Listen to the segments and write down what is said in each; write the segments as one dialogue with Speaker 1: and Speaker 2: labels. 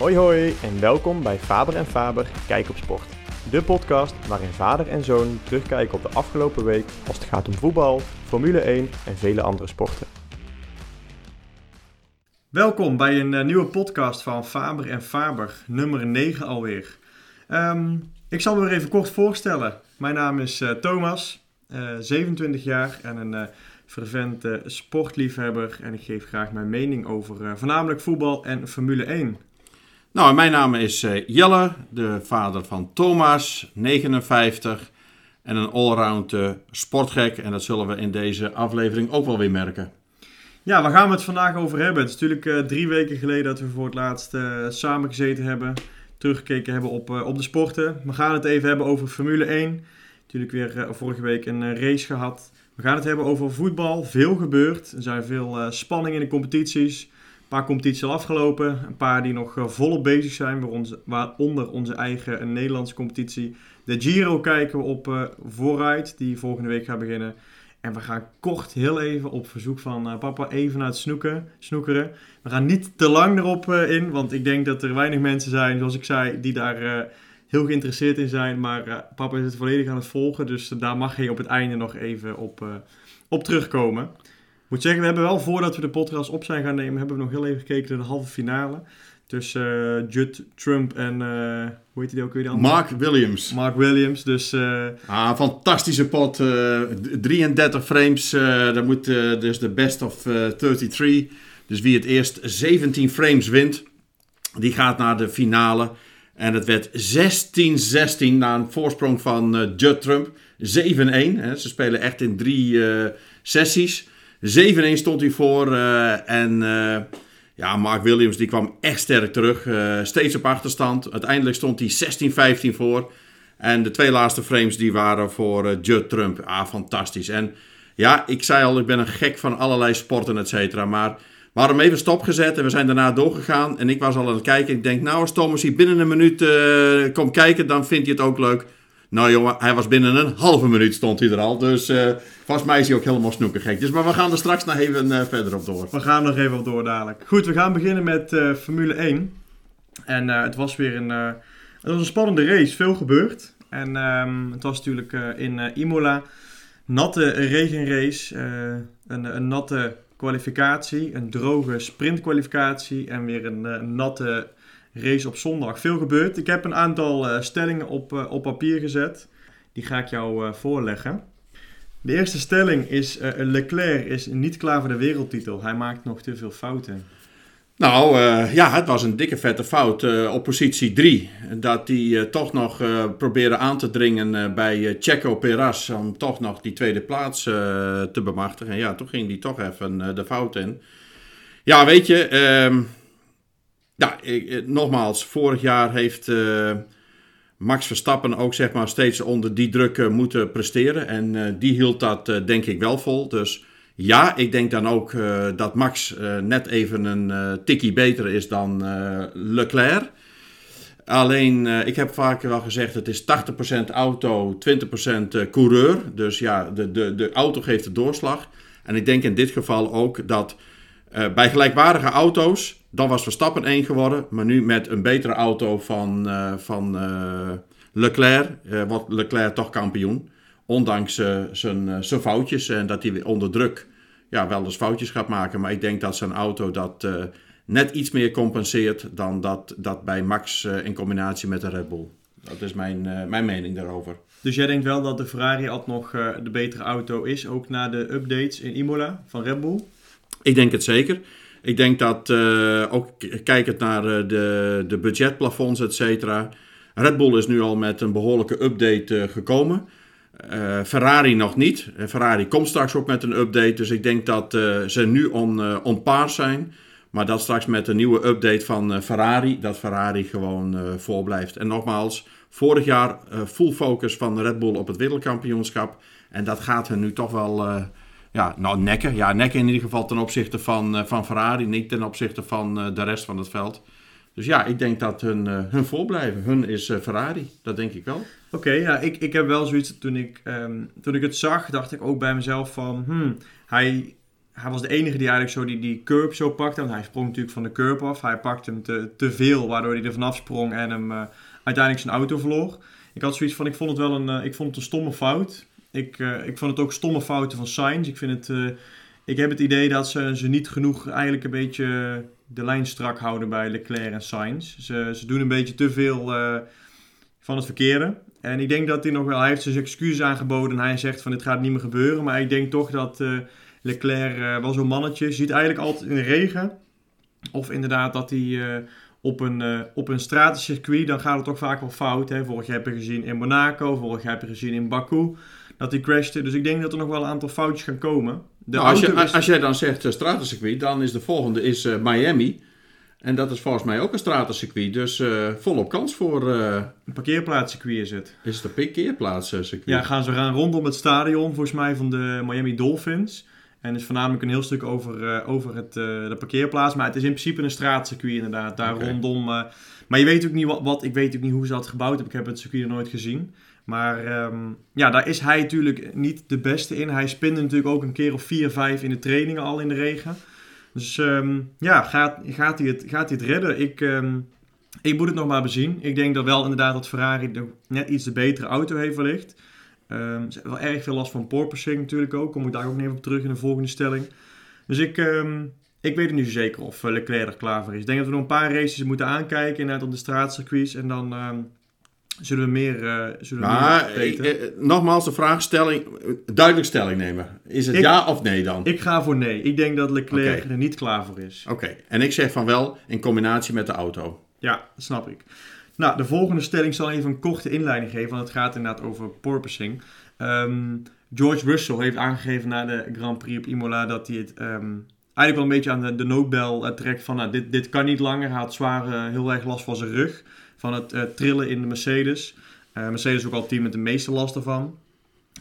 Speaker 1: Hoi hoi en welkom bij Faber en Faber Kijk op Sport. De podcast waarin vader en zoon terugkijken op de afgelopen week als het gaat om voetbal, Formule 1 en vele andere sporten. Welkom bij een uh, nieuwe podcast van Faber en Faber, nummer 9 alweer. Um, ik zal me weer even kort voorstellen. Mijn naam is uh, Thomas, uh, 27 jaar en een fervente sportliefhebber. En ik geef graag mijn mening over voornamelijk voetbal en Formule 1.
Speaker 2: Nou, mijn naam is uh, Jelle, de vader van Thomas, 59 en een allround uh, sportgek. En dat zullen we in deze aflevering ook wel weer merken.
Speaker 1: Ja, waar gaan we het vandaag over hebben? Het is natuurlijk uh, drie weken geleden dat we voor het laatst samen gezeten hebben. Teruggekeken hebben op, op de sporten. We gaan het even hebben over Formule 1. Natuurlijk weer vorige week een race gehad. We gaan het hebben over voetbal. Veel gebeurd. Er zijn veel spanning in de competities paar competities al afgelopen. Een paar die nog eh, volop bezig zijn. Waaronder onze eigen Nederlandse competitie. De Giro kijken we op uh, vooruit. Die volgende week gaat beginnen. En we gaan kort heel even op verzoek van papa even naar het snoeken, snoekeren. We gaan niet te lang erop in. Want ik denk dat er weinig mensen zijn, zoals ik zei, die daar heel geïnteresseerd in zijn. Maar papa is het volledig aan het volgen. Dus daar mag hij op het einde nog even op, op terugkomen moet zeggen, we hebben wel voordat we de podcast op zijn gaan nemen, hebben we nog heel even gekeken naar de halve finale. Tussen uh, Judd Trump en, uh, hoe heet die ook weer? Die
Speaker 2: andere? Mark Williams.
Speaker 1: Mark Williams, dus... Uh...
Speaker 2: Ah, fantastische pot. 33 frames, dat moet dus de best of 33. Dus wie het eerst 17 frames wint, die gaat naar de finale. En het werd 16-16 na een voorsprong van Judd Trump. 7-1. Ze spelen echt in drie sessies. 7-1 stond hij voor. Uh, en uh, ja, Mark Williams die kwam echt sterk terug. Uh, steeds op achterstand. Uiteindelijk stond hij 16-15 voor. En de twee laatste frames die waren voor Judd Trump. Ah, fantastisch. En ja, ik zei al, ik ben een gek van allerlei sporten, et cetera. Maar we hadden hem even stopgezet en we zijn daarna doorgegaan. En ik was al aan het kijken. Ik denk, nou als Thomas hier binnen een minuut komt kijken, dan vindt hij het ook leuk. Nou jongen, hij was binnen een halve minuut stond hij er al. Dus uh, volgens mij is hij ook helemaal snoekergek. Dus, maar we gaan er straks nog even uh, verder op door.
Speaker 1: We gaan nog even op door dadelijk. Goed, we gaan beginnen met uh, Formule 1. En het was weer een, het was een spannende race. Veel gebeurd. En um, het was natuurlijk in Imola. Natte regenrace. een, een natte kwalificatie. Een droge sprintkwalificatie. En weer een natte race op zondag. Veel gebeurd. Ik heb een aantal uh, stellingen op, uh, op papier gezet. Die ga ik jou uh, voorleggen. De eerste stelling is: Leclerc is niet klaar voor de wereldtitel. Hij maakt nog te veel fouten.
Speaker 2: Nou ja, het was een dikke vette fout op positie 3. Dat hij toch nog probeerde aan te dringen bij Checo Perez om toch nog die tweede plaats te bemachtigen. En ja, toen ging hij toch even de fout in. Ja, weet je, ehm, ja, ik, nogmaals, vorig jaar heeft uh, Max Verstappen ook zeg maar, steeds onder die druk uh, moeten presteren. En die hield dat denk ik wel vol. Dus ja, ik denk dan ook dat Max net even een tikkie beter is dan Leclerc. Alleen, ik heb vaker wel gezegd, het is 80% auto, 20% coureur. Dus ja, de, de, de auto geeft de doorslag. En ik denk in dit geval ook dat bij gelijkwaardige auto's dan was Verstappen 1 geworden. Maar nu met een betere auto van, uh, van uh, Leclerc. Wordt Leclerc toch kampioen. Ondanks zijn, zijn foutjes. En dat hij onder druk ja, wel eens foutjes gaat maken. Maar ik denk dat zijn auto dat net iets meer compenseert. Dan dat, dat bij Max in combinatie met de Red Bull. Dat is mijn, mijn mening daarover.
Speaker 1: Dus jij denkt wel dat de Ferrari al nog de betere auto is. Ook na de updates in Imola van Red Bull?
Speaker 2: Ik denk het zeker. Ik denk dat, uh, ook kijkend naar uh, de, de budgetplafonds, et cetera. Red Bull is nu al met een behoorlijke update uh, gekomen. Ferrari nog niet. Ferrari komt straks ook met een update. Dus ik denk dat ze nu on, on zijn. Maar dat straks met een nieuwe update van Ferrari, dat Ferrari gewoon voor blijft. En nogmaals, vorig jaar full focus van Red Bull op het wereldkampioenschap. En dat gaat hen nu toch wel ja, nou, nekken. Ja, nekken in ieder geval ten opzichte van, uh, van Ferrari, niet ten opzichte van uh, de rest van het veld. Dus ja, ik denk dat hun, uh, hun voorblijven. Hun is Ferrari, dat denk ik wel.
Speaker 1: Oké, ja, ik, ik heb wel zoiets, toen ik, um, toen ik het zag, dacht ik ook bij mezelf van, hmm, hij, hij was de enige die eigenlijk zo die, die curb zo pakte. Want hij sprong natuurlijk van de curb af. Hij pakte hem te, te veel, waardoor hij er vanaf sprong en hem uiteindelijk zijn auto verloor. Ik had zoiets van, ik vond het wel een, ik vond het een stomme fout. Ik, uh, ik vond het ook stomme fouten van Sainz. Ik vind het, ik heb het idee dat ze, ze niet genoeg eigenlijk een beetje de lijn strak houden bij Leclerc en Sainz. Ze, ze doen een beetje te veel van het verkeerde. En ik denk dat hij nog wel, hij heeft zijn excuses aangeboden en hij zegt van dit gaat niet meer gebeuren. Maar ik denk toch dat Leclerc wel zo'n mannetje. Je ziet eigenlijk altijd in de regen. Of inderdaad dat hij op een, uh, op een stratencircuit, dan gaat het toch vaak wel fout. Hè? Vorig jaar heb je gezien in Monaco, vorig jaar heb je gezien in Baku. Dat hij crashte. Dus ik denk dat er nog wel een aantal foutjes gaan komen.
Speaker 2: Nou, als, je, is... als jij dan zegt uh, stratencircuit, dan is de volgende is, Miami. En dat is volgens mij ook een stratencircuit. Dus volop kans voor...
Speaker 1: Een parkeerplaatscircuit is het.
Speaker 2: Is het een parkeerplaatscircuit?
Speaker 1: Ja, gaan ze gaan rondom het stadion volgens mij van de Miami Dolphins. En is voornamelijk een heel stuk over, uh, over het, uh, de parkeerplaats. Maar het is in principe een straatcircuit inderdaad. Daar okay. rondom. Uh, maar je weet ook niet wat, wat. Ik weet ook niet hoe ze dat gebouwd hebben. Ik heb het circuit nog nooit gezien. Maar um, ja, daar is hij natuurlijk niet de beste in. Hij spinde natuurlijk ook een keer of vier, vijf in de trainingen al in de regen. Dus um, ja, gaat, gaat, hij het, gaat hij het redden? Ik, um, ik moet het nog maar bezien. Ik denk dat wel inderdaad dat Ferrari net iets de betere auto heeft wellicht. Um, ze hebben wel erg veel last van porpoising natuurlijk ook. Kom ik daar ook nog even op terug in de volgende stelling. Dus ik, um, ik weet het niet zo zeker of uh, Leclerc er klaar voor is. Ik denk dat we nog een paar races moeten aankijken. Inderdaad op de straatcircuits. En dan um, zullen we meer, uh, zullen
Speaker 2: maar, we meer weten. Eh, nogmaals de vraagstelling. Duidelijk stelling nemen. Is het
Speaker 1: ik,
Speaker 2: ja of nee dan?
Speaker 1: Ik ga voor nee. Ik denk dat Leclerc okay. er niet klaar voor is.
Speaker 2: Oké. Okay. En ik zeg van wel in combinatie met de auto.
Speaker 1: Ja, dat snap ik. Nou, de volgende stelling zal even een korte inleiding geven, want het gaat inderdaad over porpoising. Um, George Russell heeft aangegeven na de Grand Prix op Imola dat hij het um, eigenlijk wel een beetje aan de, de noodbel uh, trekt van nou, dit, dit kan niet langer. Hij had zwaar uh, heel erg last van zijn rug, van het uh, trillen in de Mercedes. Mercedes ook al team met de meeste last ervan.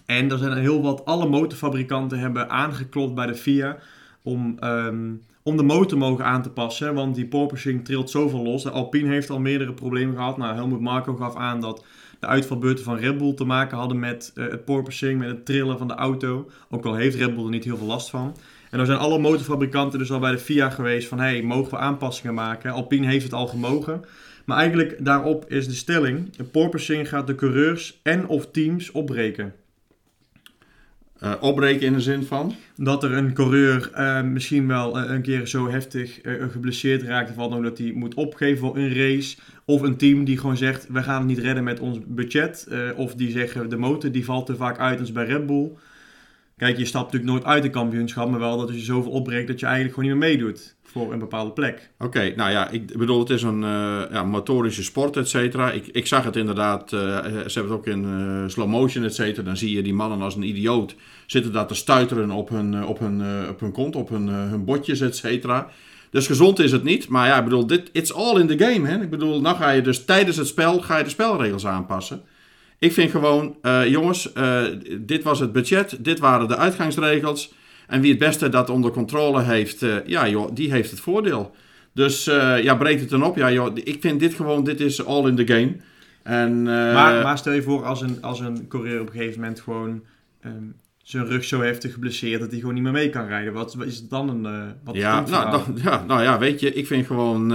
Speaker 1: En er zijn heel wat, alle motorfabrikanten hebben aangeklopt bij de FIA om um, om de motor mogen aan te passen. Want die porpoising trilt zoveel los. Alpine heeft al meerdere problemen gehad. Nou, Helmut Marko gaf aan dat de uitvalbeurten van Red Bull te maken hadden met uh, het porpoising, met het trillen van de auto. Ook al heeft Red Bull er niet heel veel last van. En dan zijn alle motorfabrikanten dus al bij de FIA geweest van... hey, mogen we aanpassingen maken? Alpine heeft het al gemogen. Maar eigenlijk daarop is de stelling... porpoising gaat de coureurs en of teams opbreken.
Speaker 2: Uh, opbreken in de zin van?
Speaker 1: Dat er een coureur uh, misschien wel uh, een keer zo heftig geblesseerd raakt. Valt omdat hij moet opgeven voor een race. Of een team die gewoon zegt: we gaan het niet redden met ons budget. of die zeggen: de motor die valt te vaak uit als bij Red Bull. Kijk, je stapt natuurlijk nooit uit de kampioenschap. Maar wel dat als je zoveel opbreekt dat je eigenlijk gewoon niet meer meedoet voor een bepaalde plek.
Speaker 2: Oké, nou ja, ik bedoel, het is een uh, ja, motorische sport, et cetera. Ik, ik zag het inderdaad, uh, ze hebben het ook in uh, slow motion, et cetera. Dan zie je die mannen als een idioot zitten daar te stuiteren op hun, op hun, op hun kont, op hun, hun botjes, et cetera. Dus gezond is het niet, maar ja, ik bedoel, dit, it's all in the game, hè. Ik bedoel, dan ga je dus tijdens het spel, ga je de spelregels aanpassen. Ik vind gewoon, jongens, dit was het budget, dit waren de uitgangsregels... En wie het beste dat onder controle heeft, uh, ja joh, die heeft het voordeel. Dus uh, ja, breekt het dan op. Ja joh, ik vind dit gewoon, dit is all in the game. En, uh,
Speaker 1: maar, maar, stel je voor als een, als een coureur op een gegeven moment gewoon um, zijn rug zo heftig geblesseerd dat hij gewoon niet meer mee kan rijden. Wat is het dan een... wat
Speaker 2: ja, nou, dan, ja, nou ja, weet je, ik vind gewoon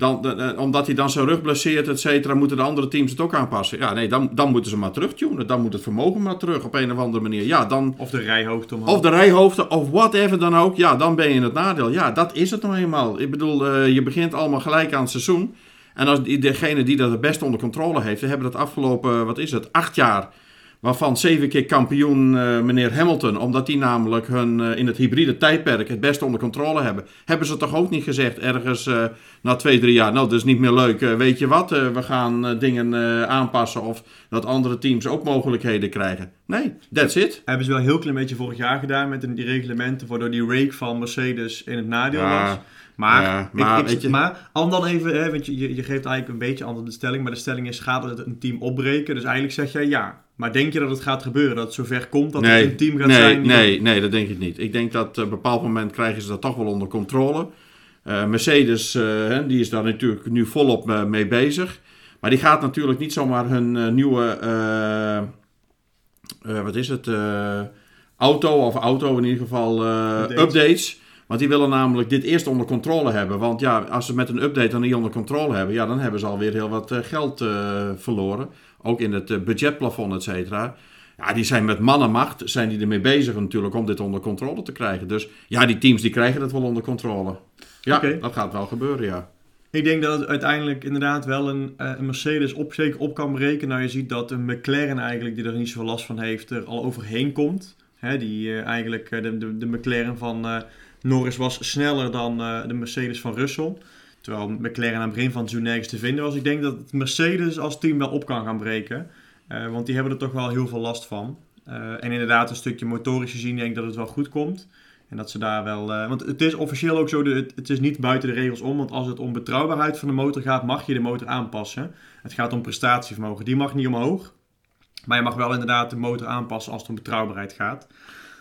Speaker 2: dan, omdat hij dan zijn rug blesseert, et cetera, moeten de andere teams het ook aanpassen. Ja, nee, dan, dan moeten ze maar terugtunen. Dan moet het vermogen maar terug op een of andere manier. Ja, dan,
Speaker 1: of de rijhoogte omhoog.
Speaker 2: Of de rijhoogte, of whatever dan ook. Ja, dan ben je in het nadeel. Ja, dat is het nou eenmaal. Ik bedoel, uh, je begint allemaal gelijk aan het seizoen. En als degene die dat het beste onder controle heeft, hebben dat afgelopen, wat is het, acht jaar Waarvan zeven keer kampioen uh, meneer Hamilton, omdat die namelijk hun uh, in het hybride tijdperk het beste onder controle hebben. Hebben ze toch ook niet gezegd ergens uh, na twee, drie jaar, nou dat is niet meer leuk. weet je wat, we gaan dingen aanpassen of dat andere teams ook mogelijkheden krijgen. Nee, that's it.
Speaker 1: Hebben ze wel een heel klein beetje vorig jaar gedaan met die reglementen, waardoor die rake van Mercedes in het nadeel ja. was. Maar, ja, maar, ik, ik, je... maar dan even, hè, want je, je geeft eigenlijk een beetje antwoord de stelling, maar de stelling is, gaat het een team opbreken? Dus eigenlijk zeg jij ja. Maar denk je dat het gaat gebeuren? Dat het zover komt dat nee, het een team gaat
Speaker 2: nee,
Speaker 1: zijn?
Speaker 2: Nee,
Speaker 1: dan...
Speaker 2: nee, dat denk ik niet. Ik denk dat op een bepaald moment krijgen ze dat toch wel onder controle. Uh, Mercedes, uh, die is daar natuurlijk nu volop mee bezig. Maar die gaat natuurlijk niet zomaar hun nieuwe, wat is het, auto, of auto in ieder geval,
Speaker 1: Updates.
Speaker 2: updates. Want die willen namelijk dit eerst onder controle hebben. Want ja, als ze met een update dan niet onder controle hebben, ja, dan hebben ze alweer heel wat eh, geld eh, verloren. Ook in het eh, budgetplafond, et cetera. Ja, die zijn met mannenmacht, zijn die ermee bezig natuurlijk om dit onder controle te krijgen. Dus ja, die teams die krijgen het wel onder controle. Ja, dat gaat wel gebeuren, ja.
Speaker 1: Ik denk dat het uiteindelijk inderdaad wel een, eh, een Mercedes op, zeker op kan breken. Nou, je ziet dat een McLaren eigenlijk, die er niet zoveel last van heeft, er al overheen komt. Hè, die eh, eigenlijk, de, de, de McLaren van eh, Norris was sneller dan de Mercedes van Russell. Terwijl McLaren aan het begin van het seizoen nergens te vinden was. Ik denk dat Mercedes als team wel op kan gaan breken. Eh, want die hebben er toch wel heel veel last van. Eh, en inderdaad, een stukje motorisch gezien denk ik dat het wel goed komt. En dat ze daar wel. eh, want het is officieel ook zo, het, het is niet buiten de regels om. Want als het om betrouwbaarheid van de motor gaat, mag je de motor aanpassen. Het gaat om prestatievermogen. Die mag niet omhoog. Maar je mag wel inderdaad de motor aanpassen als het om betrouwbaarheid gaat.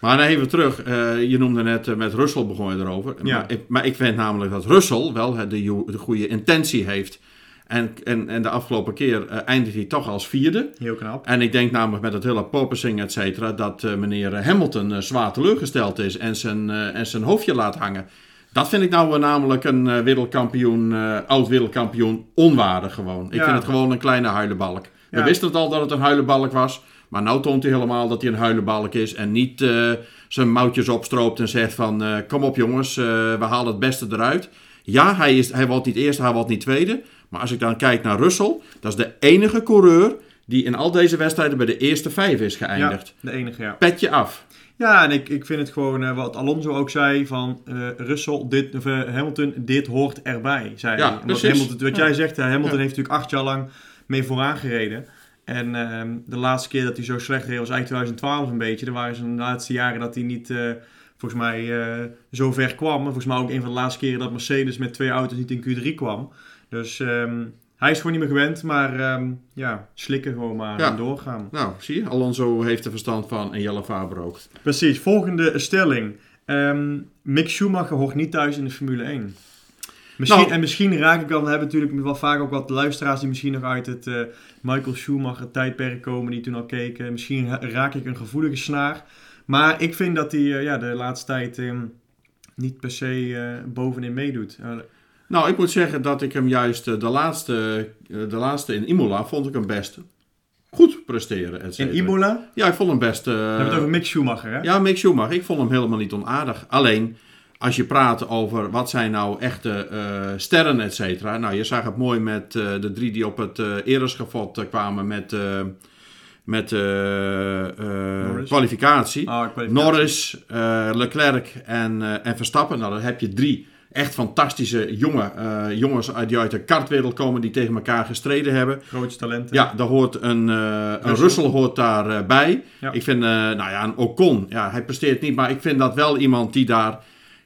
Speaker 2: Maar dan even terug. eh, je noemde net eh, met Russell begon je erover.
Speaker 1: Ja.
Speaker 2: Maar, ik, maar ik vind namelijk dat Russell wel de, de goede intentie heeft. En, en, en de afgelopen keer eh, eindigt hij toch als vierde.
Speaker 1: Heel knap.
Speaker 2: En ik denk namelijk met het hele porpoising, et cetera, dat meneer Hamilton zwaar teleurgesteld is en zijn, en zijn hoofdje laat hangen. Dat vind ik nou namelijk een wereldkampioen, oud-wereldkampioen, onwaardig gewoon. Ik
Speaker 1: Ja.
Speaker 2: vind het gewoon een kleine huilenbalk. We wisten het al dat het een huilenbalk was, maar nou toont hij helemaal dat hij een huilenbalk is en niet eh, zijn mouwtjes opstroopt en zegt van, eh, kom op jongens, eh, we halen het beste eruit. Ja, hij, is, hij wordt niet eerste, hij wordt niet tweede. Maar als ik dan kijk naar Russell, dat is de enige coureur die in al deze wedstrijden bij de eerste vijf is geëindigd.
Speaker 1: Ja, de enige, ja.
Speaker 2: Petje af.
Speaker 1: Ja, en ik, ik vind het gewoon wat Alonso ook zei van eh Russell, dit, of, Hamilton, dit hoort erbij. Zei
Speaker 2: Ja,
Speaker 1: hij. Omdat. Hamilton, wat
Speaker 2: Ja.
Speaker 1: jij zegt, Hamilton
Speaker 2: Ja.
Speaker 1: heeft natuurlijk acht jaar lang mee vooraan gereden. En ehm, de laatste keer dat hij zo slecht reed was eigenlijk 2012 een beetje. Er waren zijn laatste jaren dat hij niet, eh, volgens mij, eh, zo ver kwam. En volgens mij ook een van de laatste keren dat Mercedes met twee auto's niet in Q3 kwam. Dus ehm, hij is gewoon niet meer gewend, maar ehm, ja, slikken gewoon maar
Speaker 2: Ja.
Speaker 1: en doorgaan.
Speaker 2: Nou, zie je, Alonso heeft er verstand van en Jelle Faber ook.
Speaker 1: Precies, volgende stelling. Mick Schumacher hoort niet thuis in de Formule 1. Misschien,
Speaker 2: Nou.
Speaker 1: en misschien raak ik dan, we hebben natuurlijk wel vaak ook wat luisteraars die misschien nog uit het eh, Michael Schumacher tijdperk komen, die toen al keken. Misschien ra- raak ik een gevoelige snaar. Maar ik vind dat hij eh, ja, de laatste tijd ehm, niet per se eh, bovenin meedoet.
Speaker 2: Nou, ik moet zeggen dat ik hem juist de laatste, de laatste in Imola vond ik hem best goed presteren. et
Speaker 1: in. Imola,
Speaker 2: Ja, ik vond hem best...
Speaker 1: we hebben het over Mick Schumacher, hè?
Speaker 2: Ja, Mick Schumacher. Ik vond hem helemaal niet onaardig. Alleen, als je praat over wat zijn nou echte eh, sterren, et cetera. Nou, je zag het mooi met eh, de drie die op het uh, eh, kwamen met, met kwalificatie.
Speaker 1: Ah, kwalificatie.
Speaker 2: Norris, Leclerc en, en Verstappen. Nou, dan heb je drie echt fantastische jonge, jongens uit, die uit de kartwereld komen die tegen elkaar gestreden hebben.
Speaker 1: Grootste talenten.
Speaker 2: Ja, daar hoort een, een
Speaker 1: Russell.
Speaker 2: Russell hoort daarbij. bij.
Speaker 1: Ja.
Speaker 2: Ik vind, nou ja, een Ocon, ja, hij presteert niet, maar ik vind dat wel iemand die daar,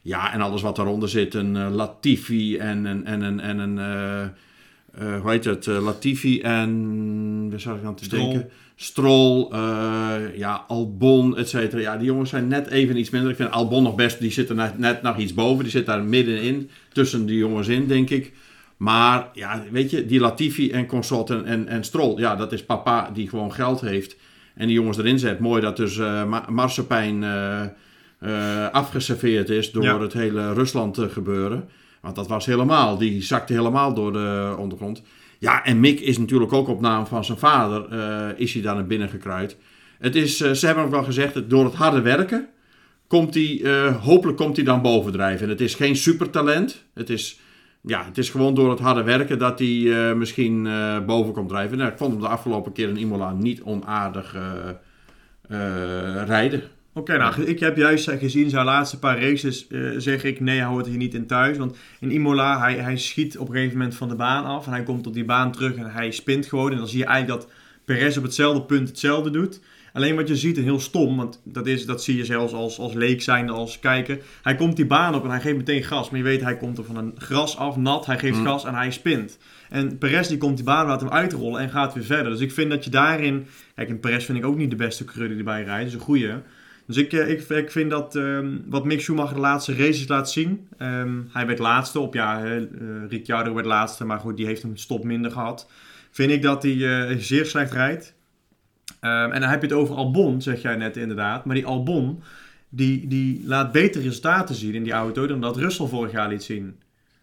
Speaker 2: ja, en alles wat daaronder zit, een eh, Latifi en een, en een, en een eh, eh, hoe heet het, Latifi en, waar zou ik aan te
Speaker 1: Stroll.
Speaker 2: denken? Stroll, eh, ja, Albon, et cetera. Ja, die jongens zijn net even iets minder. Ik vind Albon nog best, die zit er net, net nog iets boven. Die zit daar middenin, tussen die jongens in, denk ik. Maar ja, weet je, die Latifi en Consort en, en, Stroll, ja, dat is papa die gewoon geld heeft. En die jongens erin zet. Mooi dat dus Marsepein eh, eh, afgeserveerd is door
Speaker 1: Ja.
Speaker 2: het hele Rusland eh, gebeuren. Want dat was helemaal, die zakte helemaal door de ondergrond. Ja, en Mick is natuurlijk ook op naam van zijn vader, eh, is hij daar naar binnen gekruid. Het is, ze hebben ook wel gezegd, dat door het harde werken, komt hij, hopelijk komt hij dan bovendrijven. En het is geen supertalent. Het is, ja, het is gewoon door het harde werken dat hij misschien boven komt drijven. Nou, ik vond hem de afgelopen keer in Imola niet onaardig rijden.
Speaker 1: Oké, nou, ik heb juist gezien zijn laatste paar races, eh, zeg ik, nee, hij hoort hier niet in thuis. Want in Imola, hij, hij schiet op een gegeven moment van de baan af en hij komt op die baan terug en hij spint gewoon. En dan zie je eigenlijk dat Perez op hetzelfde punt hetzelfde doet. Alleen wat je ziet, en heel stom, want dat, is, dat zie je zelfs als, als leek zijn, als kijker. Hij komt die baan op en hij geeft meteen gas. Maar je weet, hij komt er van een gras af, nat, hij geeft
Speaker 2: Mm.
Speaker 1: gas en hij spint. En Perez die komt die baan, laat hem uitrollen en gaat weer verder. Dus ik vind dat je daarin... Kijk, en Perez vind ik ook niet de beste coureur die erbij rijdt. Dat is een goeie. Dus ik, eh, ik, ik vind dat ehm, wat Mick Schumacher de laatste races laat zien. ehm, hij werd laatste op, ja, eh, Ricciardo werd laatste, maar goed, die heeft een stop minder gehad. Vind ik dat hij eh, zeer slecht rijdt. Ehm, en dan heb je het over Albon, zeg jij net inderdaad. Maar die Albon, die, die laat betere resultaten zien in die auto dan dat Russell vorig jaar liet zien.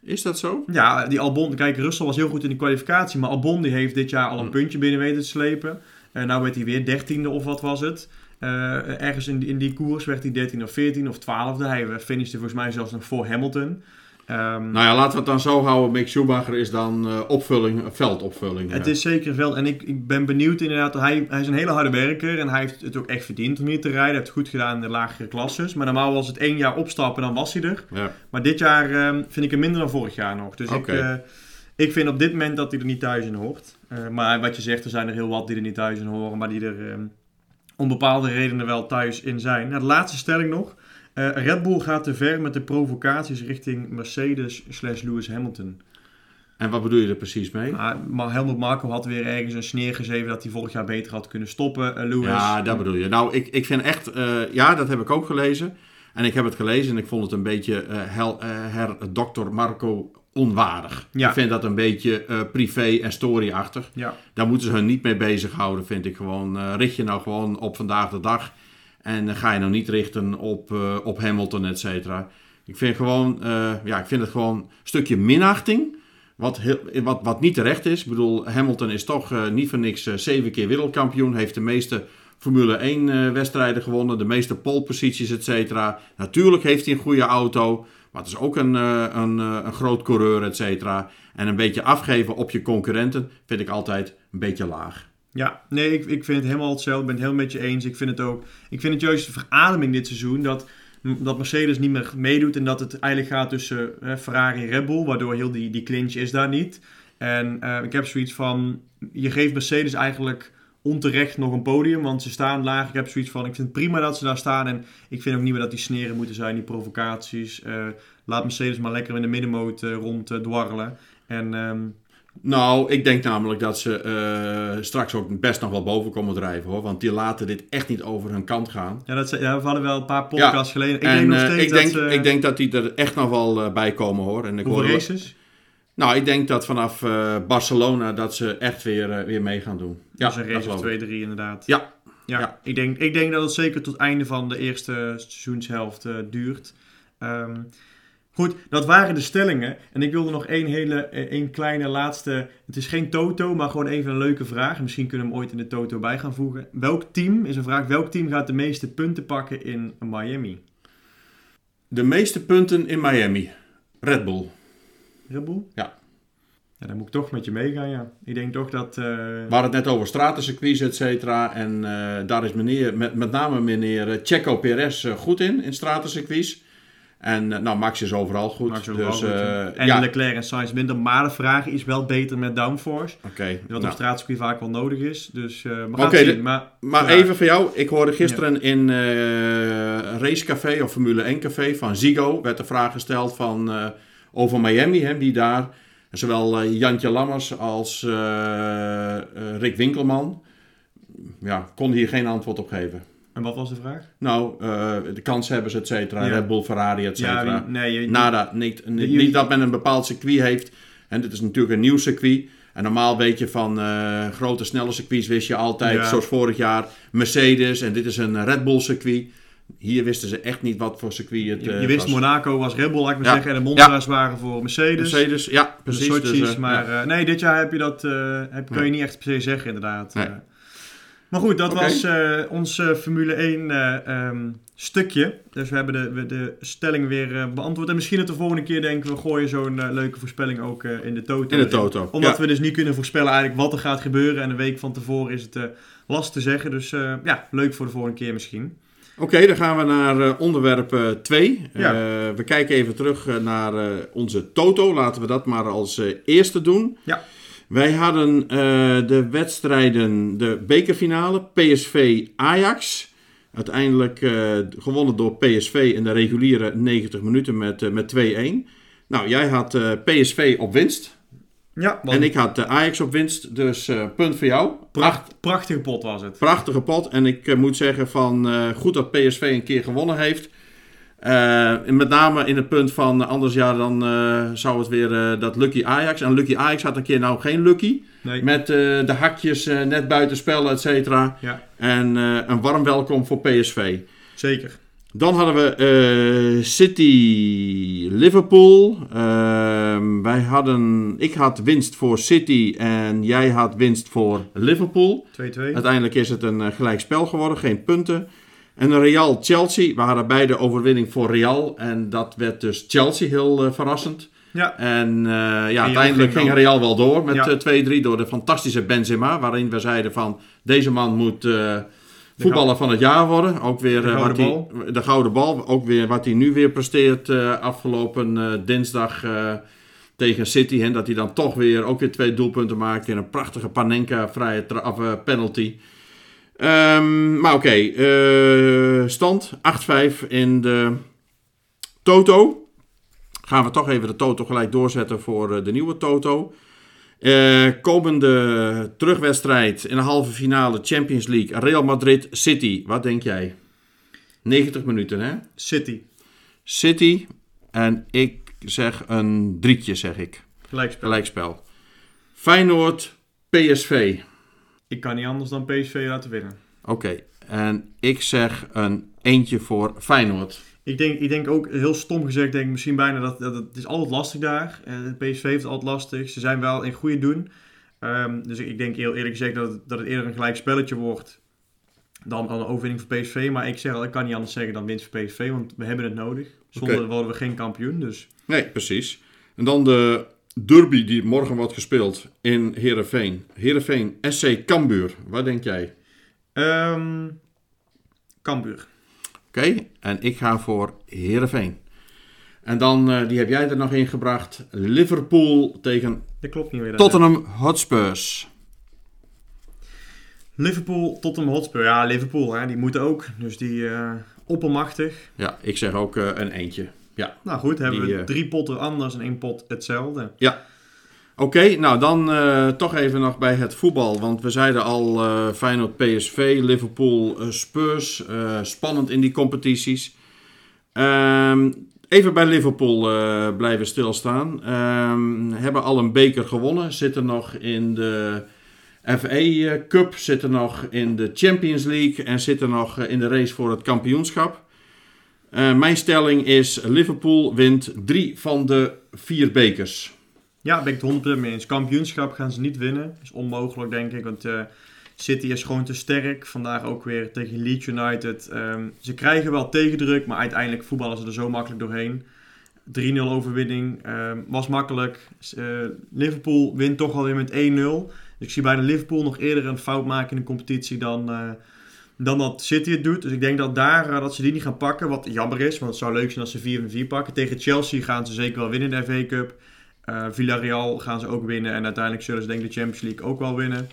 Speaker 2: Is dat zo?
Speaker 1: Ja, die Albon, kijk, Russell was heel goed in de kwalificatie, maar Albon die heeft dit jaar al een
Speaker 2: Hmm.
Speaker 1: puntje binnen weten te slepen. En nou werd hij weer dertiende of wat was het. Eh, ergens in die, in die koers werd hij 13 of 14 of 12e. Hij eh, finishte volgens mij zelfs nog voor Hamilton. Ehm,
Speaker 2: Nou ja, laten we het dan zo houden. Mick Schumacher is dan eh, opvulling, veldopvulling.
Speaker 1: Het
Speaker 2: ja.
Speaker 1: is zeker wel. En ik, ik ben benieuwd inderdaad. Hij, hij is een hele harde werker. En hij heeft het ook echt verdiend om hier te rijden. Hij heeft het goed gedaan in de lagere klasses. Maar normaal was het één jaar opstappen, dan was hij er.
Speaker 2: Ja.
Speaker 1: Maar dit jaar ehm, vind ik hem minder dan vorig jaar nog. Dus ik, ik vind op dit moment dat hij er niet thuis in hoort. Maar wat je zegt, er zijn er heel wat die er niet thuis in horen. Maar die er ehm, om bepaalde redenen wel thuis in zijn. Nou, de laatste stelling nog. Eh, Red Bull gaat te ver met de provocaties richting Mercedes slash Lewis Hamilton.
Speaker 2: En wat bedoel je er precies mee?
Speaker 1: Maar, maar Helmut Marko had weer ergens een sneer gegeven dat hij vorig jaar beter had kunnen stoppen. eh, Lewis.
Speaker 2: Ja, dat bedoel je. Nou, ik, ik vind echt... eh, ja, dat heb ik ook gelezen. En ik heb het gelezen en ik vond het een beetje eh hel, eh, her dokter Marco onwaardig.
Speaker 1: Ja.
Speaker 2: Ik vind dat een beetje eh, privé en storyachtig.
Speaker 1: Ja.
Speaker 2: Daar moeten ze hun niet mee bezighouden, vind ik gewoon. Eh, richt je nou gewoon op vandaag de dag. En ga je nou niet richten op, eh, op Hamilton, et cetera. Ik vind, gewoon, ja, ik vind het gewoon een stukje minachting. Wat, heel, wat, wat niet terecht is. Ik bedoel, Hamilton is toch niet voor niks zeven keer wereldkampioen. Heeft de meeste Formule 1 eh, wedstrijden gewonnen. De meeste poleposities, et cetera. Natuurlijk heeft hij een goede auto. Maar het is ook een, eh, een, eh, een groot coureur, et cetera. En een beetje afgeven op je concurrenten vind ik altijd een beetje laag.
Speaker 1: Ja, nee, ik, ik vind het helemaal hetzelfde. Ik ben het helemaal met je eens. Ik vind het ook. Ik vind het juist de verademing dit seizoen dat, dat Mercedes niet meer meedoet. En dat het eigenlijk gaat tussen eh, Ferrari en Red Bull. Waardoor heel die, die clinch is daar niet. En eh, ik heb zoiets van. Je geeft Mercedes eigenlijk onterecht nog een podium. Want ze staan laag. Ik heb zoiets van. Ik vind het prima dat ze daar staan. En ik vind ook niet meer dat die sneren moeten zijn, die provocaties. Eh, laat Mercedes maar lekker in de middenmoot eh, rond eh, dwarrelen. En. ehm,
Speaker 2: Nou, ik denk namelijk dat ze straks ook best nog wel boven komen drijven hoor. Want die laten dit echt niet over hun kant gaan.
Speaker 1: Ja, dat, ze- ja, we hadden wel een paar podcasts geleden. Ik
Speaker 2: en
Speaker 1: denk nog steeds
Speaker 2: ik, denk,
Speaker 1: dat ze...
Speaker 2: ik denk dat die er echt nog wel bij komen hoor. En ik
Speaker 1: Hoeveel
Speaker 2: hoor-
Speaker 1: races?
Speaker 2: Nou, ik denk dat vanaf eh, Barcelona dat ze echt weer, eh, weer mee gaan doen.
Speaker 1: Ja, dus een race of
Speaker 2: geloof ik.
Speaker 1: twee, drie inderdaad.
Speaker 2: Ja.
Speaker 1: ja.
Speaker 2: Ja.
Speaker 1: Ik, denk, ik denk dat het zeker tot het einde van de eerste seizoenshelft eh, duurt. Ehm, goed, dat waren de stellingen. En ik wilde nog één hele, één kleine laatste... Het is geen toto, maar gewoon even een leuke vraag. Misschien kunnen we hem ooit in de toto bij gaan voegen. Welk team, is een vraag, welk team gaat de meeste punten pakken in Miami?
Speaker 2: De meeste punten in Miami. Red Bull.
Speaker 1: Red Bull?
Speaker 2: Ja.
Speaker 1: Ja, dan moet ik toch met je meegaan, ja. Ik denk toch dat... eh,
Speaker 2: We hadden het net over stratencircuits, et cetera. En eh, daar is meneer, met, met name meneer eh, Checo Perez goed in, in stratencircuits. En nou, Max is overal goed.
Speaker 1: Max
Speaker 2: dus,
Speaker 1: overal goed,
Speaker 2: eh,
Speaker 1: ja. En
Speaker 2: ja,
Speaker 1: Leclerc en Sainz minder. Maar de vraag is wel beter met downforce.
Speaker 2: oké.
Speaker 1: Wat op
Speaker 2: nou.
Speaker 1: straatcircuit vaak wel nodig is. Dus
Speaker 2: de-
Speaker 1: zien. Maar,
Speaker 2: Maar
Speaker 1: Ja.
Speaker 2: even voor jou. Ik hoorde gisteren in eh Racecafé of Formule 1 Café van Zigo... werd de vraag gesteld van, over Miami. Hè, wie daar, zowel eh, Jantje Lammers als eh, eh, Rick Winkelman... Ja, kon hier geen antwoord op geven.
Speaker 1: En wat was de vraag?
Speaker 2: Nou, eh, de kanshebbers, et cetera.
Speaker 1: Ja.
Speaker 2: Red Bull, Ferrari, et cetera.
Speaker 1: Ja, nee, je,
Speaker 2: Nada, niet, niet,
Speaker 1: je-
Speaker 2: niet dat men een bepaald circuit heeft. En dit is natuurlijk een nieuw circuit. En normaal weet je van grote, snelle circuits wist je altijd,
Speaker 1: Ja.
Speaker 2: zoals vorig jaar, Mercedes. En dit is een Red Bull circuit. Hier wisten ze echt niet wat voor circuit het
Speaker 1: je,
Speaker 2: eh,
Speaker 1: je wist
Speaker 2: was.
Speaker 1: Monaco was Red Bull, laat ik maar
Speaker 2: Ja.
Speaker 1: zeggen. En de Monza's waren voor Mercedes.
Speaker 2: Mercedes, ja, precies.
Speaker 1: Sochi's,
Speaker 2: Dus, eh,
Speaker 1: maar
Speaker 2: ja.
Speaker 1: eh, nee, dit jaar heb je dat, heb, kun je niet echt per se zeggen inderdaad.
Speaker 2: Nee.
Speaker 1: Maar goed, dat was ons Formule 1 eh, ehm, stukje. Dus we hebben de, we de stelling weer beantwoord. En misschien dat de volgende keer denken we gooien zo'n leuke voorspelling ook in de toto.
Speaker 2: In de toto.
Speaker 1: Omdat we dus niet kunnen voorspellen eigenlijk wat er gaat gebeuren. En een week van tevoren is het lastig te zeggen. Dus ja, leuk voor de volgende keer misschien.
Speaker 2: Oké, dan gaan we naar eh, onderwerp 2.
Speaker 1: Ja.
Speaker 2: we kijken even terug eh, naar eh, onze Toto. Laten we dat maar als eh, eerste doen.
Speaker 1: Ja.
Speaker 2: Wij hadden eh, de wedstrijden, de bekerfinale, PSV-Ajax. Uiteindelijk eh, gewonnen door PSV in de reguliere 90 minuten met, eh, met 2-1. Nou, jij had eh, PSV op winst.
Speaker 1: Ja, want
Speaker 2: En ik had eh, Ajax op winst. Dus eh, punt voor jou.
Speaker 1: pracht, prachtige pot was het.
Speaker 2: Prachtige pot. En ik eh, moet zeggen van eh, goed dat PSV een keer gewonnen heeft. Eh, met name in het punt van, anders ja, dan eh, zou het weer eh, dat Lucky Ajax. En Lucky Ajax had een keer nou geen Lucky.
Speaker 1: Nee.
Speaker 2: Met eh, de hakjes net buiten spel, et cetera.
Speaker 1: Ja,
Speaker 2: En eh, een warm welkom voor PSV.
Speaker 1: zeker.
Speaker 2: Dan hadden we eh, City Liverpool. Ehm, wij hadden, ik had winst voor City en jij had winst voor Liverpool.
Speaker 1: 2-2.
Speaker 2: Uiteindelijk is het een eh, gelijk spel geworden, geen punten. En Real Chelsea, we hadden beide overwinning voor Real. En dat werd dus Chelsea heel eh, verrassend.
Speaker 1: Ja,
Speaker 2: En ja, uiteindelijk ging Real wel door met
Speaker 1: Ja.
Speaker 2: eh, 2-3 door de fantastische Benzema. Waarin we zeiden van deze man moet voetballer van het jaar worden. Ook weer
Speaker 1: De
Speaker 2: eh,
Speaker 1: gouden
Speaker 2: wat hij- de gouden bal. Ook weer wat hij nu weer presteert eh, afgelopen eh, dinsdag tegen City. En dat hij dan toch weer ook weer twee doelpunten maakt in een prachtige Panenka vrije penalty. Ehm, maar oké, stand 8-5 in de Toto. Gaan we toch even de Toto gelijk doorzetten voor de nieuwe Toto. Eh, komende terugwedstrijd in de halve finale Champions League. Real Madrid City. Wat denk jij? 90 minuten hè?
Speaker 1: City.
Speaker 2: City. En ik zeg een drietje zeg ik.
Speaker 1: Gelijkspel.
Speaker 2: Gelijkspel. Feyenoord PSV.
Speaker 1: Ik kan niet anders dan PSV laten winnen.
Speaker 2: Oké. En ik zeg een eentje voor Feyenoord.
Speaker 1: Ik denk, ik denk ook, heel stom gezegd, denk ik misschien bijna dat, dat het is altijd lastig daar. Eh, De PSV heeft het altijd lastig. Ze zijn wel in goede doen. Ehm, dus ik, denk heel eerlijk gezegd dat het, dat het eerder een gelijk spelletje wordt dan, dan een overwinning voor PSV. Maar ik zeg al, ik kan niet anders zeggen dan winst voor PSV, want we hebben het nodig. Zonder worden we geen kampioen. Dus
Speaker 2: Nee, precies. En dan de derby die morgen wordt gespeeld in Heerenveen. Heerenveen SC Cambuur. Wat denk jij?
Speaker 1: ehm Cambuur.
Speaker 2: Oké, en ik ga voor Heerenveen. En dan, eh, die heb jij er nog in gebracht. Liverpool tegen
Speaker 1: Dat klopt niet weer.
Speaker 2: Tottenham Hotspurs.
Speaker 1: Liverpool, Tottenham Hotspur. Ja, Liverpool, hè, die moeten ook. Dus die eh oppermachtig.
Speaker 2: Ja, ik zeg ook eh, een eentje. Ja.
Speaker 1: Nou goed, hebben
Speaker 2: Die,
Speaker 1: we drie potten anders en één pot hetzelfde.
Speaker 2: Oké, nou dan eh, toch even nog bij het voetbal. Want we zeiden al eh Feyenoord PSV, Liverpool eh, Spurs. spannend in die competities. Ehm, even bij Liverpool blijven stilstaan. Ehm, hebben al een beker gewonnen. Zitten nog in de FA Cup. Zitten nog in de Champions League. En zitten nog in de race voor het kampioenschap. Mijn stelling is Liverpool wint drie van de vier bekers.
Speaker 1: Ja, ben ik het 100% mee eens. Kampioenschap gaan ze niet winnen. Is onmogelijk, denk ik. Want eh, City is gewoon te sterk. Vandaag ook weer tegen Leeds United. Ehm, ze krijgen wel tegendruk, maar uiteindelijk voetballen ze er zo makkelijk doorheen. 3-0 overwinning ehm, was makkelijk. Eh, Liverpool wint toch alweer met 1-0. Dus ik zie bij de Liverpool nog eerder een fout maken in de competitie dan, eh, dan dat City het doet. Dus ik denk dat daar dat ze die niet gaan pakken. Wat jammer is, want het zou leuk zijn als ze 4 4 pakken. Tegen Chelsea gaan ze zeker wel winnen in de FA Cup. Eh, Villarreal gaan ze ook winnen. En uiteindelijk zullen ze denk ik de Champions League ook wel winnen.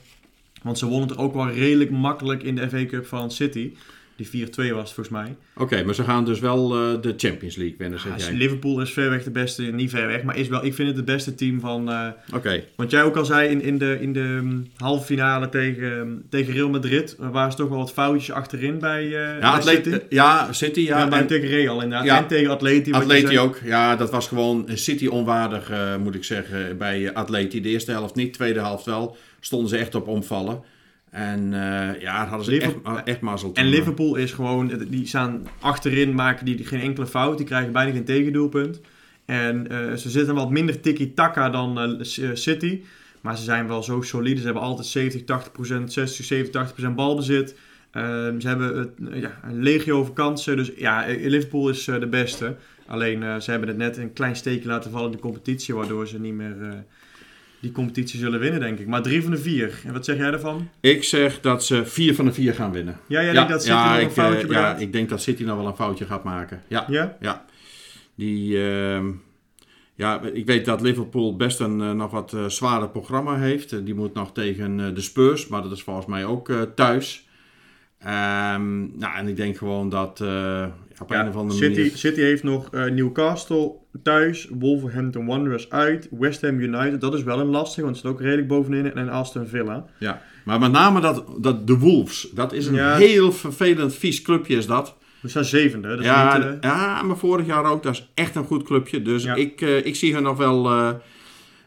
Speaker 1: Want ze wonnen er ook wel redelijk makkelijk in de FA Cup van City. Die 4-2 was volgens mij.
Speaker 2: Oké, maar ze gaan dus wel eh, de Champions League winnen, zeg
Speaker 1: Ja,
Speaker 2: jij.
Speaker 1: Liverpool is ver weg de beste, niet ver weg, maar is wel, ik vind het het beste team van... eh,
Speaker 2: Oké,
Speaker 1: want jij ook al zei in, in de, in de mm, halve finale tegen, mm, tegen Real Madrid... eh, waren ze toch wel wat foutjes achterin bij,
Speaker 2: ja,
Speaker 1: bij City.
Speaker 2: ja, City, ja.
Speaker 1: Ja,
Speaker 2: en
Speaker 1: tegen Real inderdaad.
Speaker 2: Ja.
Speaker 1: En tegen Atleti.
Speaker 2: Atleti ook. Ja, dat was gewoon City onwaardig, moet ik zeggen, bij Atleti. De eerste helft niet, tweede helft wel. Stonden ze echt op omvallen. En eh, ja, hadden ze
Speaker 1: Liverpool-
Speaker 2: echt, echt mazzel
Speaker 1: En
Speaker 2: toen.
Speaker 1: Liverpool is gewoon, die staan achterin, maken die geen enkele fout. Die krijgen bijna geen tegendoelpunt. En eh, ze zitten wat minder tiki-taka dan eh, eh, City. Maar ze zijn wel zo solide. Ze hebben altijd 70, 80 procent, 60, 70, 80 procent balbezit. Ehm, ze hebben het, eh, ja, een legio over kansen. Dus ja, eh, Liverpool is eh, de beste. Alleen eh, ze hebben het net een klein steekje laten vallen in de competitie. Waardoor ze niet meer eh, die competitie zullen winnen, denk ik. Maar drie van de vier. En wat zeg jij daarvan?
Speaker 2: Ik zeg dat ze vier van de vier gaan winnen.
Speaker 1: Ja, jij denkt dat City nog een
Speaker 2: ik,
Speaker 1: foutje
Speaker 2: eh, ja, ik denk dat City nog wel een foutje gaat maken. Ja,
Speaker 1: Ja?
Speaker 2: ja. Die, ehm, ja, ik weet dat Liverpool best een eh, nog wat eh zwaarder programma heeft. Die moet nog tegen de Spurs, maar dat is volgens mij ook thuis. Ehm, nou, en ik denk gewoon dat eh, ja, op een of andere
Speaker 1: City,
Speaker 2: manier...
Speaker 1: City heeft nog Newcastle thuis, Wolverhampton Wanderers uit, West Ham United. Dat is wel een lastig, want ze zitten ook redelijk bovenin. En Aston Villa.
Speaker 2: Ja, maar met name dat, dat de Wolves, dat is een
Speaker 1: Ja.
Speaker 2: heel vervelend vies clubje is dat.
Speaker 1: We staan zevende. Dat is
Speaker 2: ja,
Speaker 1: niet, eh,
Speaker 2: ja, maar vorig jaar ook. Dat is echt een goed clubje. Dus
Speaker 1: Ja.
Speaker 2: ik, eh, ik zie hun nog wel, eh,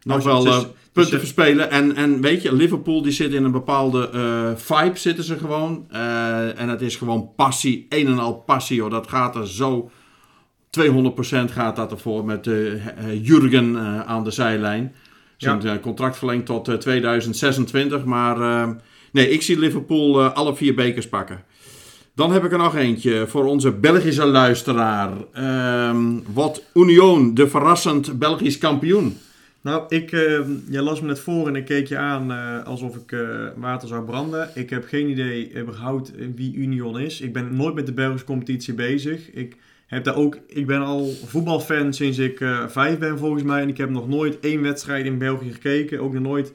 Speaker 2: nog
Speaker 1: het
Speaker 2: wel
Speaker 1: is-
Speaker 2: punten verspelen. En, en weet je, Liverpool die zit in een bepaalde vibe zitten ze gewoon. En het is gewoon passie. Een en al passie hoor. Dat gaat er zo... 200% gaat dat ervoor met eh, eh, Jurgen eh, aan de zijlijn. Zijn eh, contract verlengd tot eh, 2026. Maar nee, ik zie Liverpool alle vier bekers pakken. Dan heb ik er nog eentje voor onze Belgische luisteraar. Ehm wordt Union de verrassend Belgisch kampioen?
Speaker 1: Nou, ik, eh, jij las me net voor en ik keek je aan alsof ik water zou branden. Ik heb geen idee überhaupt wie Union is. Ik ben nooit met de Belgische competitie bezig. Ik, heb daar ook, ik ben al voetbalfan sinds ik eh, vijf ben volgens mij. En ik heb nog nooit één wedstrijd in België gekeken. Ook nog nooit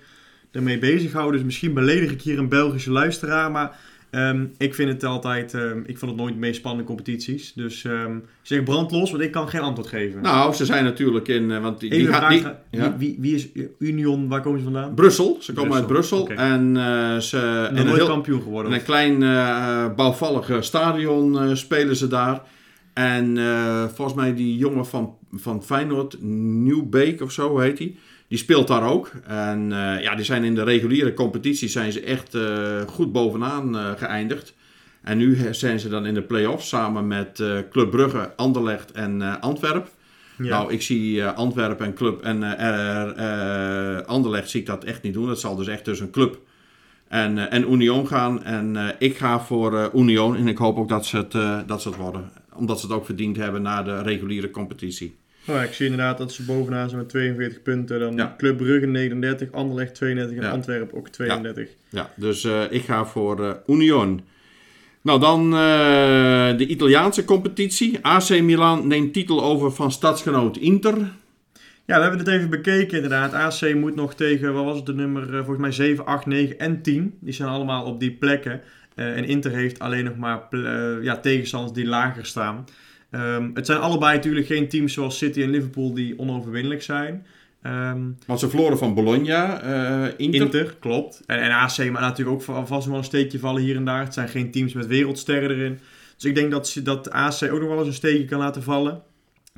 Speaker 1: ermee bezig gehouden. Dus misschien beledig ik hier een Belgische luisteraar. Maar ehm, ik vind het altijd, ehm, ik vond het nooit de meest spannende competities. Dus ik zeg brandlos, want ik kan geen antwoord geven.
Speaker 2: Nou, ze zijn natuurlijk in... eh, want die, die
Speaker 1: Even
Speaker 2: gaat
Speaker 1: vraag,
Speaker 2: niet...
Speaker 1: wie,
Speaker 2: Ja.
Speaker 1: wie, wie is Union, waar komen ze vandaan?
Speaker 2: Brussel, ze komen uit
Speaker 1: Brussel.
Speaker 2: En eh, ze...
Speaker 1: En
Speaker 2: een heel-
Speaker 1: kampioen geworden.
Speaker 2: In een klein bouwvallig stadion spelen ze daar. En eh, volgens mij die jongen van, van Feyenoord, Nieuwbeek of zo heet hij. Die speelt daar ook. En eh, ja, die zijn in de reguliere competitie zijn ze echt eh, goed bovenaan geëindigd. En nu zijn ze dan in de play-offs samen met Club Brugge, Anderlecht en Antwerp.
Speaker 1: ja.
Speaker 2: Nou, ik zie Antwerpen en Club en Anderlecht zie ik dat echt niet doen. Dat zal dus echt tussen Club en, en Union gaan. En ik ga voor Union en ik hoop ook dat ze, het, dat ze het worden. Omdat ze het ook verdiend hebben na de reguliere competitie.
Speaker 1: Nou, ik zie inderdaad dat ze bovenaan zijn met 42 punten. Dan
Speaker 2: Ja.
Speaker 1: Club Brugge 39, Anderlecht 32 en
Speaker 2: Ja.
Speaker 1: Antwerpen ook 32.
Speaker 2: Ja, dus eh, ik ga voor eh, Union. Nou, dan eh, de Italiaanse competitie. AC Milan neemt titel over van stadsgenoot Inter.
Speaker 1: Ja, we hebben het even bekeken inderdaad. AC moet nog tegen, wat was het de nummer, volgens mij 7, 8, 9 en 10. Die zijn allemaal op die plekken. Eh, en Inter heeft alleen nog maar eh, ja, tegenstanders die lager staan. Ehm, het zijn allebei natuurlijk geen teams zoals City en Liverpool die onoverwinnelijk zijn. Ehm,
Speaker 2: Want ze verloren van Bologna. eh, Inter.
Speaker 1: Inter, klopt. En, en AC maar natuurlijk ook va- vast wel een steekje vallen hier en daar. Het zijn geen teams met wereldsterren erin. Dus ik denk dat, ze- dat AC ook nog wel eens een steekje kan laten vallen.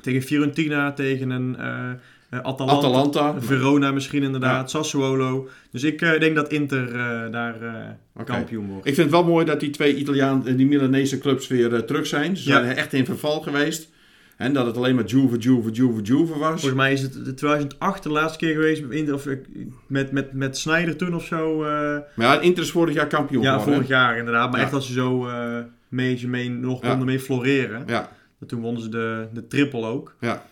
Speaker 1: Tegen Fiorentina, tegen een Atalanta.
Speaker 2: Atalanta.
Speaker 1: Verona misschien inderdaad, Sassuolo. Dus ik eh, denk dat Inter eh, daar eh, kampioen wordt.
Speaker 2: Ik vind het wel mooi dat die twee Italiaan, eh, die Milanese clubs weer eh, terug zijn. Ze
Speaker 1: Ja.
Speaker 2: zijn echt in verval geweest. En dat het alleen maar Juve, Juve, Juve, Juve was.
Speaker 1: Volgens mij is het de 2008 de laatste keer geweest met, Inter, of, eh, met, met, met Snyder toen of zo. eh,
Speaker 2: Maar ja, Inter is vorig jaar kampioen
Speaker 1: ja,
Speaker 2: geworden.
Speaker 1: vorig jaar inderdaad. Maar
Speaker 2: Ja.
Speaker 1: echt dat ze zo eh mee, mee, nog
Speaker 2: Ja.
Speaker 1: konden mee floreren.
Speaker 2: Ja,
Speaker 1: Toen wonnen ze de, de triple ook.
Speaker 2: ja.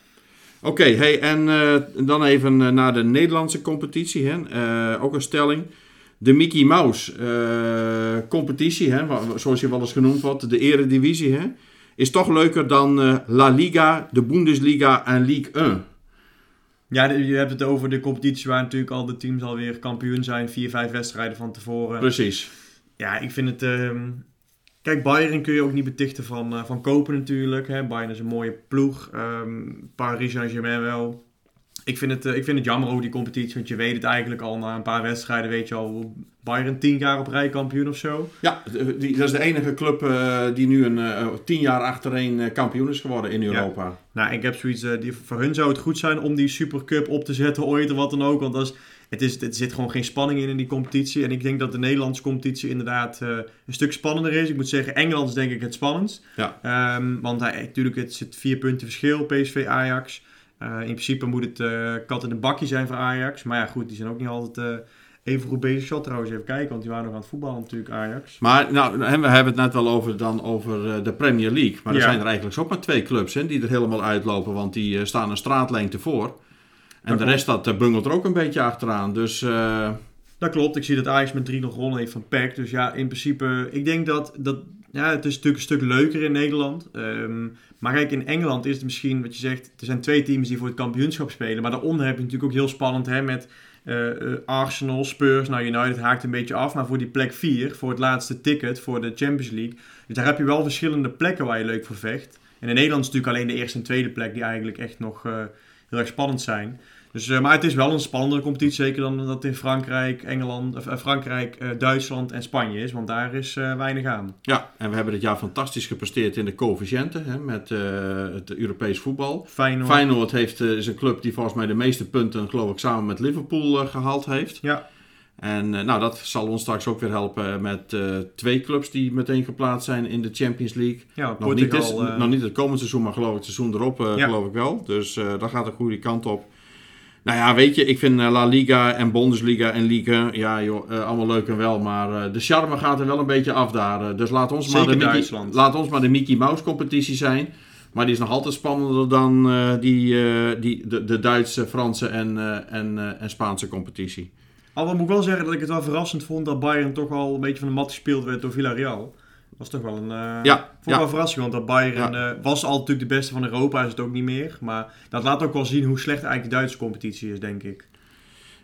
Speaker 2: Oké, hey, en eh, dan even eh, naar de Nederlandse competitie. Hè. Eh, ook een stelling. De Mickey Mouse competitie, hè, zoals je wel eens genoemd wordt, de eredivisie, hè, is toch leuker dan La Liga, de Bundesliga en Ligue 1.
Speaker 1: Ja, je hebt het over de competitie waar natuurlijk al de teams alweer kampioen zijn. Vier, vijf wedstrijden van tevoren.
Speaker 2: Precies.
Speaker 1: Ja, ik vind het... ehm, Kijk, Bayern kun je ook niet betichten van, eh, van kopen natuurlijk. Hè. Bayern is een mooie ploeg. Ehm Paris Saint-Germain wel. Ik vind, het, eh, ik vind het jammer over die competitie. Want je weet het eigenlijk al na een paar wedstrijden. Weet je al Bayern tien jaar op rij kampioen of zo.
Speaker 2: Ja, die, dat is de enige club eh, die nu een eh, tien jaar achtereen eh, kampioen is geworden in Europa.
Speaker 1: Nou, ik heb zoiets... eh, die, voor hun zou het goed zijn om die Supercup op te zetten ooit of wat dan ook. Want dat is, het is, er zit gewoon geen spanning in in die competitie. En ik denk dat de Nederlandse competitie inderdaad eh, een stuk spannender is. Ik moet zeggen, Engeland is denk ik het spannendst.
Speaker 2: Ja.
Speaker 1: Ehm, want hij, natuurlijk, het zit vier punten verschil, PSV Ajax. Eh, in principe moet het eh, kat in een bakje zijn voor Ajax. Maar ja, goed, die zijn ook niet altijd even goed bezig. Zal trouwens even kijken, want die waren nog aan het voetballen natuurlijk, Ajax.
Speaker 2: Maar nou, we hebben het net wel over, dan over de Premier League. Maar er
Speaker 1: Ja.
Speaker 2: zijn er eigenlijk ook maar twee clubs hè, die er helemaal uitlopen. Want die staan een straatlengte voor. En de rest dat eh, bungelt er ook een beetje achteraan. Dus eh,
Speaker 1: Dat klopt, ik zie dat Ajax met 3-0 gewonnen heeft van PEC. Dus ja, in principe, ik denk dat, dat ja, het is natuurlijk een stuk leuker in Nederland. Ehm, maar kijk, in Engeland is het misschien, wat je zegt, er zijn twee teams die voor het kampioenschap spelen. Maar daaronder heb je natuurlijk ook heel spannend hè, met eh, Arsenal, Spurs. Nou, United haakt een beetje af, maar voor die plek 4, voor het laatste ticket voor de Champions League. Dus daar heb je wel verschillende plekken waar je leuk voor vecht. En in Nederland is het natuurlijk alleen de eerste en tweede plek die eigenlijk echt nog heel erg spannend zijn. Dus uh, maar het is wel een spannendere competitie, zeker dan dat in Frankrijk, Engeland, of, uh, Frankrijk, uh, Duitsland en Spanje is. Want daar is weinig aan.
Speaker 2: Ja, en we hebben dit jaar fantastisch gepresteerd in de coëfficiënten hè, met het Europees voetbal.
Speaker 1: Feyenoord.
Speaker 2: Feyenoord heeft, is een club die volgens mij de meeste punten, geloof ik, samen met Liverpool gehaald heeft.
Speaker 1: Ja.
Speaker 2: En nou, dat zal ons straks ook weer helpen met twee clubs die meteen geplaatst zijn in de Champions League.
Speaker 1: Ja,
Speaker 2: nog, niet is, nog niet het komende seizoen, maar geloof ik het seizoen erop ja. geloof ik wel. Dus dat gaat een goede kant op. Nou ja, weet je, ik vind La Liga en Bundesliga en Liga, ja joh, allemaal leuk en wel. Maar de charme gaat er wel een beetje af daar. Dus laat ons, maar de, Mickey, laat ons maar de Mickey Mouse competitie zijn. Maar die is nog altijd spannender dan die, die, de, de Duitse, Franse en, en, en Spaanse competitie.
Speaker 1: Al moet ik wel zeggen dat ik het wel verrassend vond dat Bayern toch al een beetje van de mat gespeeld werd door Villarreal. Dat was toch wel een uh,
Speaker 2: ja,
Speaker 1: ja. wel verrassing, want dat Bayern ja. uh, was al natuurlijk de beste van Europa, is het ook niet meer. Maar dat laat ook wel zien hoe slecht eigenlijk de Duitse competitie is, denk ik.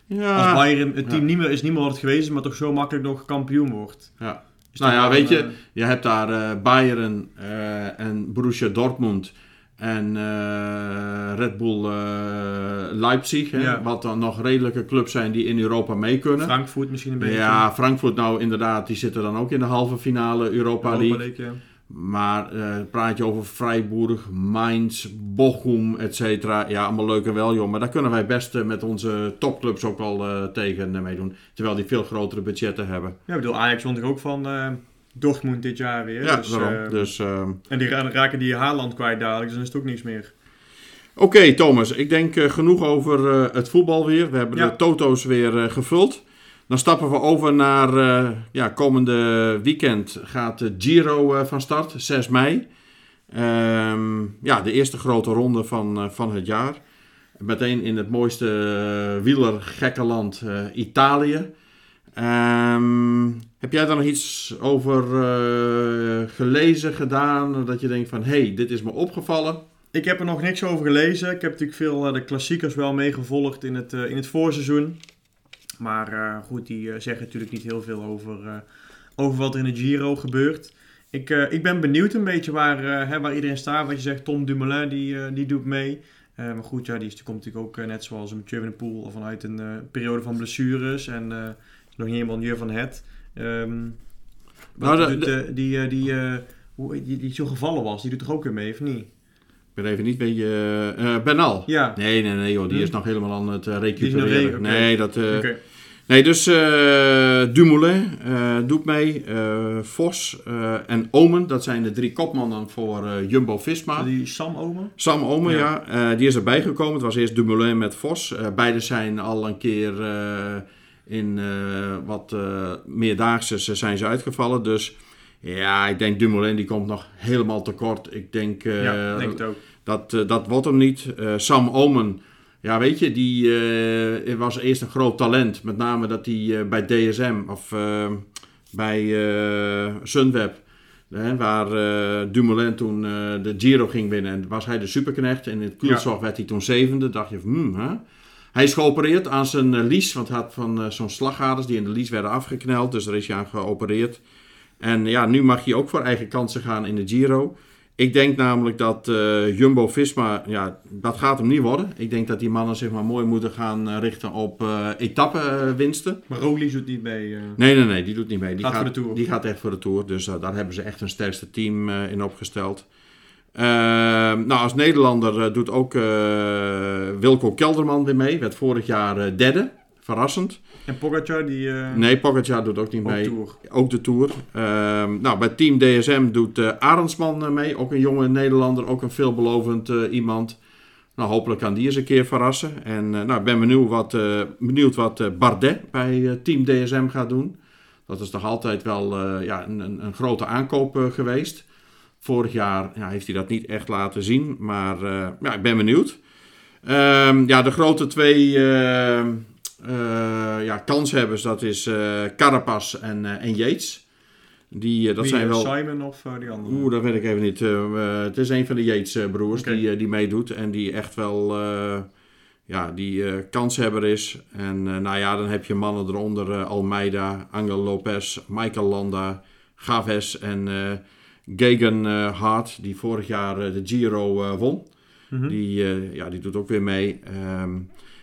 Speaker 2: Ja.
Speaker 1: Als Bayern het team niet meer is niet meer wat het geweest is, maar toch zo makkelijk nog kampioen wordt.
Speaker 2: Ja. nou ja, weet je, je hebt daar uh, Bayern en Borussia Dortmund en uh, Red Bull uh, Leipzig, hè, ja. wat dan nog redelijke clubs zijn die in Europa mee kunnen.
Speaker 1: Frankfurt misschien een beetje.
Speaker 2: Ja, Frankfurt nou inderdaad, die zitten dan ook in de halve finale Europa,
Speaker 1: Europa
Speaker 2: League.
Speaker 1: League ja.
Speaker 2: Maar uh, praat je over Freiburg, Mainz, Bochum, et cetera. Ja, allemaal leuk en wel, joh. Maar daar kunnen wij best met onze topclubs ook wel tegen meedoen. Terwijl die veel grotere budgetten hebben.
Speaker 1: Ja, ik bedoel, Ajax vond ik ook van Dortmund dit jaar weer.
Speaker 2: Ja,
Speaker 1: dus,
Speaker 2: daarom.
Speaker 1: uh,
Speaker 2: dus, uh,
Speaker 1: en die raken die Haaland kwijt dadelijk, dus dan is het ook niks meer.
Speaker 2: Oké, okay, Thomas. Ik denk uh, genoeg over uh, het voetbal weer. We hebben
Speaker 1: Ja.
Speaker 2: de toto's weer gevuld. Dan stappen we over naar ja, komende weekend gaat de Giro van start, 6 mei. Um, ja, de eerste grote ronde van, van het jaar. Meteen in het mooiste wielergekke land Italië. Um, heb jij daar nog iets over uh, gelezen, gedaan? Dat je denkt van, hé, hey, dit is me opgevallen.
Speaker 1: Ik heb er nog niks over gelezen. Ik heb natuurlijk veel uh, de klassiekers wel meegevolgd in het, uh, in het voorseizoen. Maar goed, die zeggen natuurlijk niet heel veel over, over wat er in de Giro gebeurt. Ik, ik ben benieuwd een beetje waar, hè, waar iedereen staat. Wat je zegt, Tom Dumoulin die, die doet mee. maar goed, ja, die komt natuurlijk ook net zoals Mathieu van der Poel vanuit een periode van blessures. En nog niet helemaal Jur van Het. Um,
Speaker 2: Nou, de-
Speaker 1: doet, de, die, eh, die, eh, hoe, die, die zo gevallen was, die doet toch ook weer mee, of niet?
Speaker 2: Ik ben even niet beetje... eh Benal.
Speaker 1: Ja.
Speaker 2: Nee, nee, nee, joh. Die
Speaker 1: Hm?
Speaker 2: is nog helemaal aan het eh,
Speaker 1: Die
Speaker 2: recupereren.
Speaker 1: re-.
Speaker 2: Nee, dat... eh. Nee, dus eh Dumoulin eh, doet mee. eh, Vos eh, en Omen. Dat zijn de drie kopmannen voor eh, Jumbo-Visma.
Speaker 1: Die Sam Omen?
Speaker 2: Sam Omen, ja.
Speaker 1: Ja.
Speaker 2: eh, die is erbij gekomen. Het was eerst Dumoulin met Vos. Eh beide zijn al een keer eh, in eh, wat eh meerdaagse zijn ze uitgevallen. Dus ja, ik denk Dumoulin die komt nog helemaal tekort. Ik denk, eh,
Speaker 1: ja, denk het ook.
Speaker 2: dat, dat wordt hem niet. Sam Omen, ja weet je, die was eerst een groot talent. Met name dat hij bij DSM of bij Sunweb... Hè, waar Dumoulin toen de Giro ging winnen. En was hij de superknecht. En in het Kulzorg werd hij toen zevende. dacht je van, hmm, hè? Hij is geopereerd aan zijn eh, lies. Want hij had van eh, zo'n slagaders die in de lies werden afgekneld. Dus daar is hij aan geopereerd. En ja, nu mag hij ook voor eigen kansen gaan in de Giro. Ik denk namelijk dat eh, Jumbo-Visma, ja, dat gaat hem niet worden. Ik denk dat die mannen zich maar mooi moeten gaan richten op eh etappewinsten.
Speaker 1: Maar Roglic doet niet mee.
Speaker 2: Nee, nee, nee, die doet niet mee. Die
Speaker 1: Gaat voor de Tour.
Speaker 2: Die gaat echt voor de Tour. Dus daar hebben ze echt een sterkste team in opgesteld. Ehm, nou, als Nederlander eh, doet ook eh, Wilco Kelderman weer mee. Werd vorig jaar eh, derde. Verrassend.
Speaker 1: En Pogacar, die...
Speaker 2: Nee, Pogacar doet ook niet
Speaker 1: ook
Speaker 2: mee.
Speaker 1: Tour.
Speaker 2: Ook de Tour. Ehm, nou, bij Team DSM doet Arendsman mee. Ook een jonge Nederlander. Ook een veelbelovend iemand. Nou, hopelijk kan die eens een keer verrassen. En nou, ik ben benieuwd wat, benieuwd wat Bardet bij Team DSM gaat doen. Dat is toch altijd wel ja, een, een, grote aankoop geweest. Vorig jaar ja, heeft hij dat niet echt laten zien. Maar eh, ja, ik ben benieuwd. Ehm, ja, de grote twee eh, ja, kanshebbers, dat is Carapaz en, en Yates. Die, dat
Speaker 1: Wie,
Speaker 2: zijn wel...
Speaker 1: Simon of die andere?
Speaker 2: Oeh, dat weet ik even niet. Het is een van de Yates-broers die, die meedoet. En die echt wel ja, die, kanshebber is. En nou ja, dan heb je mannen eronder. Almeida, Angel Lopez, Michael Landa, Gaves en Gegan eh, Hart. Die vorig jaar eh, de Giro eh, won.
Speaker 1: Mhm.
Speaker 2: Die, ja, die doet ook weer mee. Ehm,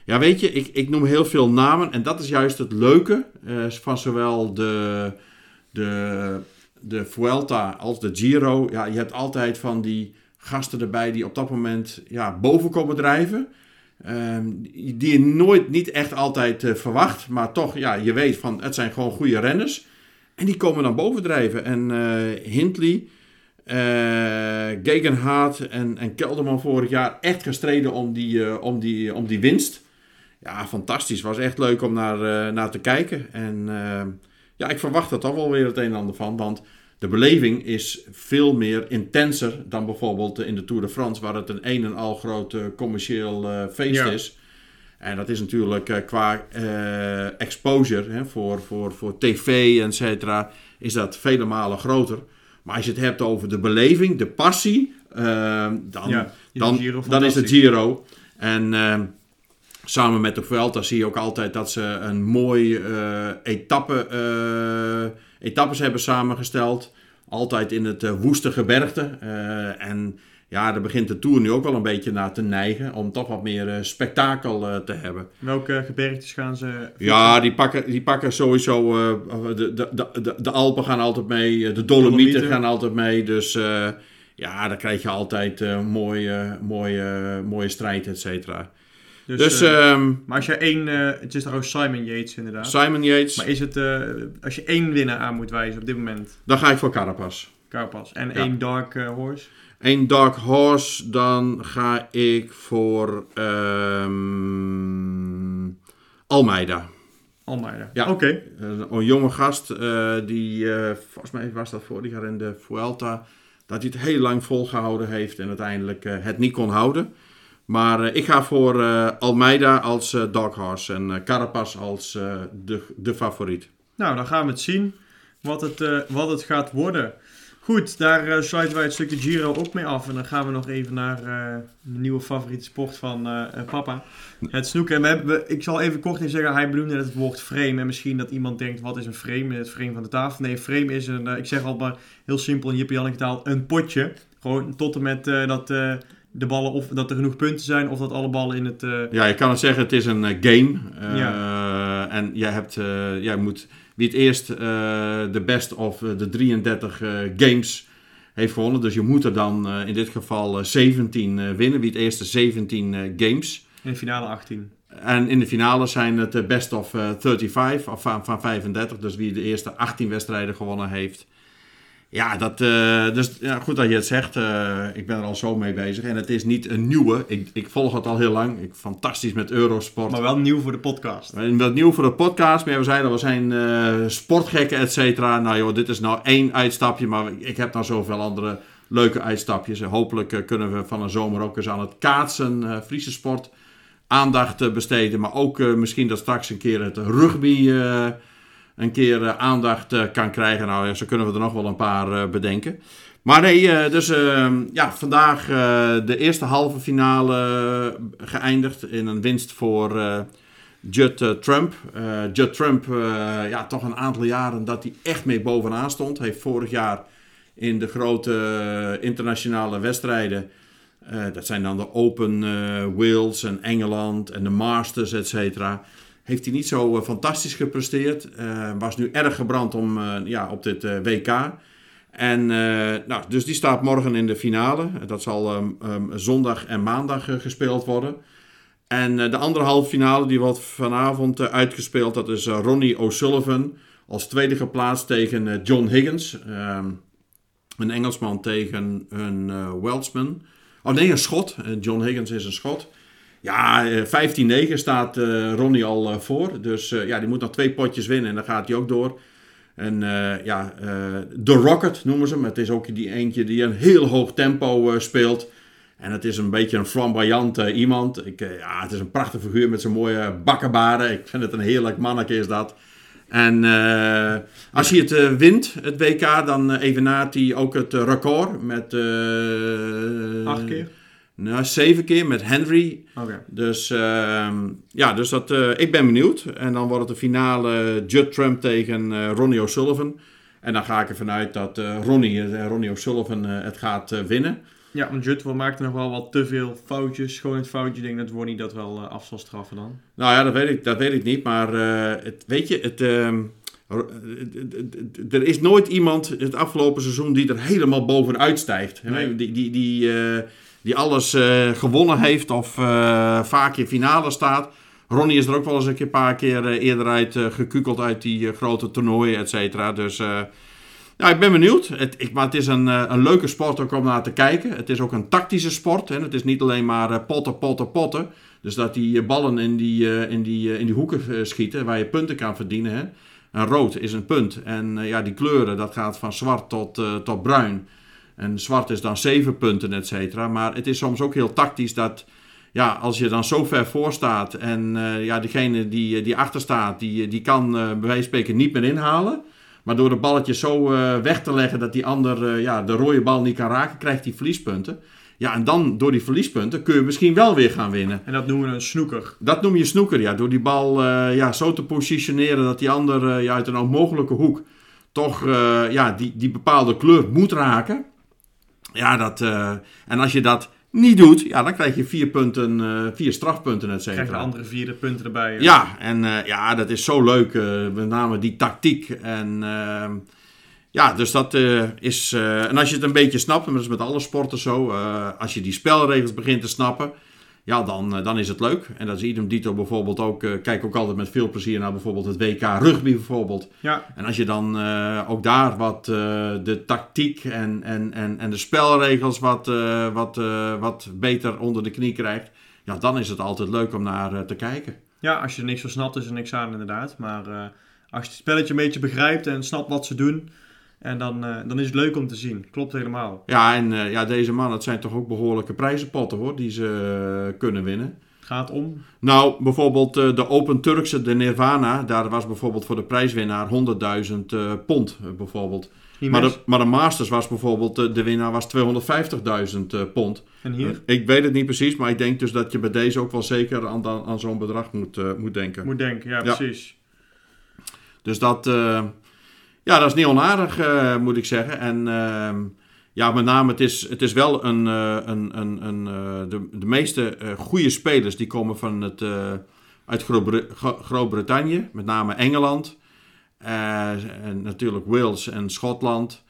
Speaker 2: Ja, weet je, ik, ik noem heel veel namen. En dat is juist het leuke van zowel de, de, de Vuelta als de Giro. Ja, je hebt altijd van die gasten erbij die op dat moment ja, boven komen drijven. Ehm, die je nooit, niet echt altijd verwacht. Maar toch, ja, je weet van het zijn gewoon goede renners. En die komen dan bovendrijven. En eh Hindley, eh Gegenhardt en, en Kelderman vorig jaar echt gestreden om die, eh, om die, om die winst. Ja, fantastisch. Was echt leuk om naar, naar te kijken. En ja, ik verwacht er toch wel weer het een en ander van. Want de beleving is veel meer intenser dan bijvoorbeeld in de Tour de France, waar het een een en al groot commercieel feest
Speaker 1: Ja.
Speaker 2: is. En dat is natuurlijk eh, qua eh, exposure hè, voor, voor, voor tv, et cetera, is dat vele malen groter. Maar als je het hebt over de beleving, de passie, eh, dan,
Speaker 1: Ja,
Speaker 2: dan, dan is het. Giro. En eh, samen met de Vuelta zie je ook altijd dat ze een mooi eh, etappe, etappes hebben samengesteld. Altijd in het woeste gebergte. En ja, daar begint de Tour nu ook wel een beetje naar te neigen. Om toch wat meer eh, spektakel eh, te hebben.
Speaker 1: Welke gebergtes gaan ze...
Speaker 2: Ja, die pakken, die pakken sowieso. eh, de, de, de, de, Alpen gaan altijd mee. eh, De Dolomieten, gaan altijd mee. Dus eh, ja, dan krijg je altijd eh, mooie, mooie, mooie strijd, et cetera.
Speaker 1: Dus,
Speaker 2: Dus,
Speaker 1: eh,
Speaker 2: ehm,
Speaker 1: maar als je één... eh, het is trouwens Simon Yates inderdaad.
Speaker 2: Simon Yates,
Speaker 1: Maar is het... eh, als je één winnaar aan moet wijzen op dit moment...
Speaker 2: dan ga ik voor Carapaz.
Speaker 1: Carapaz. En
Speaker 2: Ja.
Speaker 1: één Dark eh, Horse.
Speaker 2: Een Dark Horse, dan ga ik voor ehm, Almeida.
Speaker 1: Almeida.
Speaker 2: Ja.
Speaker 1: Oké.
Speaker 2: Een, een jonge gast, eh, die, eh, volgens mij was dat vorig jaar in de Vuelta, dat hij het heel lang volgehouden heeft en uiteindelijk eh, het niet kon houden. Maar eh, ik ga voor eh, Almeida als eh Dark Horse en eh, Carapaz als eh, de, de favoriet.
Speaker 1: Nou, dan gaan we het zien wat het, eh, wat het gaat worden. Goed, daar eh, sluiten wij het stukje Giro ook mee af. En dan gaan we nog even naar eh, de nieuwe favoriete sport van eh, papa. Het snoeken. En we hebben, we- ik zal even kort in zeggen, hij benoemde net het woord frame. En misschien dat iemand denkt, wat is een frame? Het frame van de tafel. Nee, frame is een, ik zeg al maar heel simpel in Jippie taal, een potje. Gewoon tot en met dat de ballen, of dat er genoeg punten zijn, of dat alle ballen in het...
Speaker 2: Ja, je kan het zeggen, het is een game. En jij hebt, jij moet, wie het eerst eh, de best of eh, de 33 eh, games heeft gewonnen. Dus je moet er dan in dit geval eh, 17 eh, winnen. Wie het eerste 17 eh, games.
Speaker 1: in de finale 18.
Speaker 2: En in de finale zijn het de best of eh, 35 of van, van 35. Dus wie de eerste 18 wedstrijden gewonnen heeft. Ja, dat, eh, dus, ja, goed dat je het zegt. Eh, ik ben er al zo mee bezig. En het is niet een nieuwe. Ik, ik volg het al heel lang. Ik, fantastisch met Eurosport.
Speaker 1: Maar wel nieuw voor de podcast.
Speaker 2: En Wat nieuw voor de podcast. Maar we zeiden, we zijn eh, sportgekken, et cetera. Nou joh, dit is nou één uitstapje. Maar ik heb nou zoveel andere leuke uitstapjes. En hopelijk kunnen we van de zomer ook eens aan het kaatsen, Friese sport, aandacht besteden. Maar ook misschien dat straks een keer het rugby een keer eh, aandacht eh, kan krijgen. Nou ja, zo kunnen we er nog wel een paar eh, bedenken. Maar nee, dus eh, ja, vandaag de eerste halve finale geëindigd in een winst voor Judd Trump. Judd Trump, ja, toch een aantal jaren dat hij echt mee bovenaan stond. Heeft vorig jaar in de grote internationale wedstrijden, dat zijn dan de Open Wales en Engeland en de Masters, et cetera. Heeft hij niet zo eh, fantastisch gepresteerd. Eh, was nu erg gebrand om, eh, ja, op dit WK. En nou, dus die staat morgen in de finale. Dat zal ehm, ehm, zondag en maandag gespeeld worden. En de andere halve finale die wordt vanavond uitgespeeld. Dat is Ronnie O'Sullivan als tweede geplaatst tegen John Higgins. Ehm, een Engelsman tegen een Welshman. Oh nee, een Schot. John Higgins is een Schot. Ja, eh, 15-9 staat eh, Ronnie al eh, voor. Dus eh, ja, die moet nog twee potjes winnen en dan gaat hij ook door. En eh, ja, eh The Rocket noemen ze hem. Het is ook die eentje die een heel hoog tempo eh, speelt. En het is een beetje een flamboyant eh, iemand. Ik, eh, ja, het is een prachtige figuur met zijn mooie bakkenbaren. Ik vind het een heerlijk manneke is dat. En eh, als hij het eh, wint, het WK, dan eh, evenaart hij ook het eh, record met... eh,
Speaker 1: Acht keer?
Speaker 2: Nou, zeven keer met Henry.
Speaker 1: Oké.
Speaker 2: Dus ehm, ja, dus dat, eh, ik ben benieuwd. En dan wordt het de finale Judd Trump tegen eh, Ronnie O'Sullivan. En dan ga ik ervan uit dat eh, Ronnie, eh, Ronnie O'Sullivan eh, het gaat eh, winnen.
Speaker 1: Ja, want Jutwell maakte nog wel wat te veel foutjes. Gewoon het foutje. Denk dat Wonnie dat wel af zal straffen dan.
Speaker 2: Nou ja, dat weet ik, dat weet ik niet. Maar het, weet je, het, uh, er is nooit iemand het afgelopen seizoen die er helemaal bovenuit stijgt. Nee. Die, die, die, die alles gewonnen heeft of vaak in finale staat. Ronnie is er ook wel eens een paar keer eerder uit gekukeld uit die grote toernooien, et cetera. Dus ja, ik ben benieuwd. Het, ik, maar het is een, eh, een leuke sport ook om naar te kijken. Het is ook een tactische sport. Hè. Het is niet alleen maar potten, potten, potten. Dus dat die eh, ballen in die, in die, in die hoeken schieten waar je punten kan verdienen. Hè. En rood is een punt. En ja, die kleuren, dat gaat van zwart tot, tot bruin. En zwart is dan zeven punten, et cetera. Maar het is soms ook heel tactisch dat ja, als je dan zo ver voor staat en ja, degene die, die achter staat, die, die kan bij wijze van spreken niet meer inhalen. Maar door de balletjes zo uh, weg te leggen dat die ander ja, de rode bal niet kan raken, krijgt hij verliespunten. Ja, en dan door die verliespunten kun je misschien wel weer gaan winnen.
Speaker 1: En dat noemen we een snoeker.
Speaker 2: Dat noem je snoeker, ja. Door die bal ja, zo te positioneren dat die ander ja, uit een onmogelijke hoek toch ja, die, die bepaalde kleur moet raken. Ja, dat, en als je dat niet doet, ja, dan krijg je vier punten, uh, vier strafpunten, et cetera.
Speaker 1: Krijg je andere vierde punten erbij.
Speaker 2: Ja, ja en uh, ja, dat is zo leuk. Met name die tactiek. En ehm, ja, dus dat is... en als je het een beetje snapt, en dat is met alle sporten zo. als je die spelregels begint te snappen ja, dan, eh, dan is het leuk. En dat is idem dito bijvoorbeeld ook. Uh, kijk ook altijd met veel plezier naar bijvoorbeeld het WK rugby bijvoorbeeld.
Speaker 1: Ja.
Speaker 2: En als je dan uh, ook daar wat de tactiek en, en, en, en de spelregels wat, wat, wat beter onder de knie krijgt. Ja, dan is het altijd leuk om naar te kijken.
Speaker 1: Ja, als je er niks van snapt is er niks aan inderdaad. Maar als je het spelletje een beetje begrijpt en snapt wat ze doen en dan, uh, dan is het leuk om te zien. Klopt helemaal.
Speaker 2: Ja, en uh, ja, deze mannen, het zijn toch ook behoorlijke prijzenpotten hoor, die ze uh, kunnen winnen.
Speaker 1: Gaat om?
Speaker 2: Nou, bijvoorbeeld de Open Turkse, de Nirvana, daar was bijvoorbeeld voor de prijswinnaar 100.000 pond bijvoorbeeld. Maar de, maar de, Masters was bijvoorbeeld, de winnaar was 250.000 pond.
Speaker 1: En hier?
Speaker 2: ik weet het niet precies, maar ik denk dus dat je bij deze ook wel zeker aan, aan zo'n bedrag moet, moet denken.
Speaker 1: Moet denken, ja, precies.
Speaker 2: Ja. Dus dat, ja, dat is niet onaardig, uh, moet ik zeggen. En uh, ja, met name, het is, het is wel een. Uh, een, een, een de, de meeste goede spelers die komen van het, uit Groot-Brittannië, met name Engeland. en natuurlijk Wales en Schotland.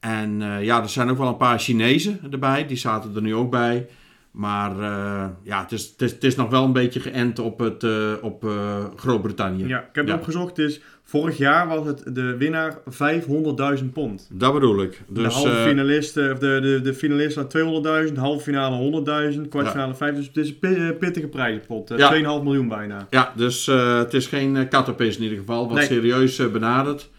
Speaker 2: En ja, er zijn ook wel een paar Chinezen erbij, die zaten er nu ook bij. Maar uh, ja, het is, het, is, het is nog wel een beetje geënt op, het, uh, op uh, Groot-Brittannië.
Speaker 1: Ja, ik heb ja. opgezocht. Dus vorig jaar was het de winnaar 500.000 pond.
Speaker 2: Dat bedoel ik. Dus,
Speaker 1: de halve finalist, of de, de, de finalist had 200.000, halve finale 100.000, kwartfinale ja. 5. Dus het is een pittige prijzenpot. Ja. 2,5 miljoen bijna.
Speaker 2: Ja, dus het is geen kattenpis in ieder geval. Wat nee. serieus benaderd.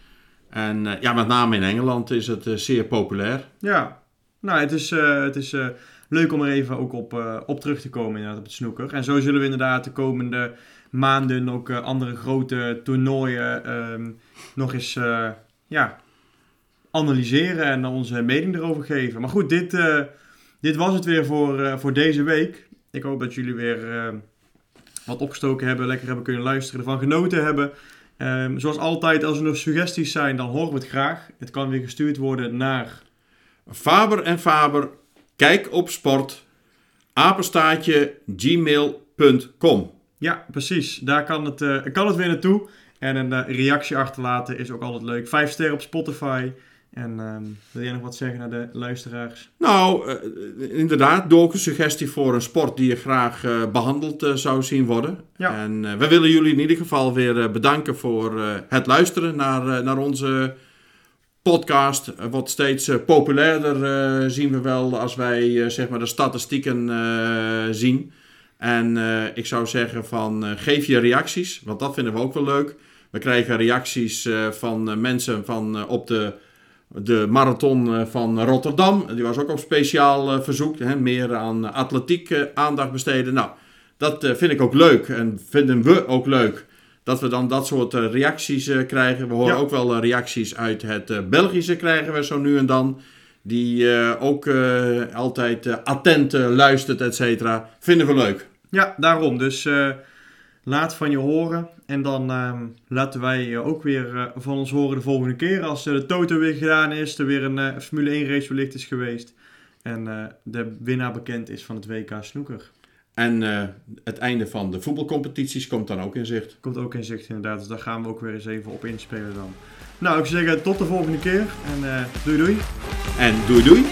Speaker 2: En ja, met name in Engeland is het zeer populair.
Speaker 1: Ja, nou, het is... het is leuk om er even ook op, op terug te komen inderdaad op het snoeker. En zo zullen we inderdaad de komende maanden ook uh, andere grote toernooien um, nog eens uh, ja, analyseren en onze mening erover geven. Maar goed, dit, dit was het weer voor, voor deze week. Ik hoop dat jullie weer wat opgestoken hebben, lekker hebben kunnen luisteren, ervan genoten hebben. Um, zoals altijd, als er nog suggesties zijn, dan horen we het graag. Het kan weer gestuurd worden naar...
Speaker 2: Faber en Faber Kijk op sport, apenstaatje gmail.com.
Speaker 1: Ja, precies. Daar kan het, uh, kan het weer naartoe. En een uh, reactie achterlaten is ook altijd leuk. Vijf sterren op Spotify. En um, wil jij nog wat zeggen naar de luisteraars?
Speaker 2: Nou, uh, inderdaad, doe ook een suggestie voor een sport die je graag uh, behandeld uh, zou zien worden.
Speaker 1: Ja.
Speaker 2: En we willen jullie in ieder geval weer bedanken voor het luisteren naar, naar onze podcast wordt steeds populairder, zien we wel, als wij zeg maar de statistieken zien. En ik zou zeggen van geef je reacties, want dat vinden we ook wel leuk. We krijgen reacties van mensen van, op de, de marathon van Rotterdam. Die was ook op speciaal verzoek, hè, meer aan atletiek aandacht besteden. Nou, dat vind ik ook leuk en vinden we ook leuk dat we dan dat soort reacties krijgen. We horen ja. ook wel reacties uit het Belgische krijgen we zo nu en dan die eh, ook eh, altijd eh, attent luistert, et cetera. Vinden we leuk.
Speaker 1: Ja, daarom. Dus laat van je horen. En dan ehm, laten wij uh, ook weer van ons horen de volgende keer. Als de Toto weer gedaan is, er weer een Formule 1 race wellicht is geweest. En de winnaar bekend is van het WK Snoeker.
Speaker 2: En het einde van de voetbalcompetities komt dan ook in zicht.
Speaker 1: Komt ook in zicht inderdaad. Dus daar gaan we ook weer eens even op inspelen dan. Nou, ik zou zeggen tot de volgende keer en uh, doei doei.
Speaker 2: En doei doei.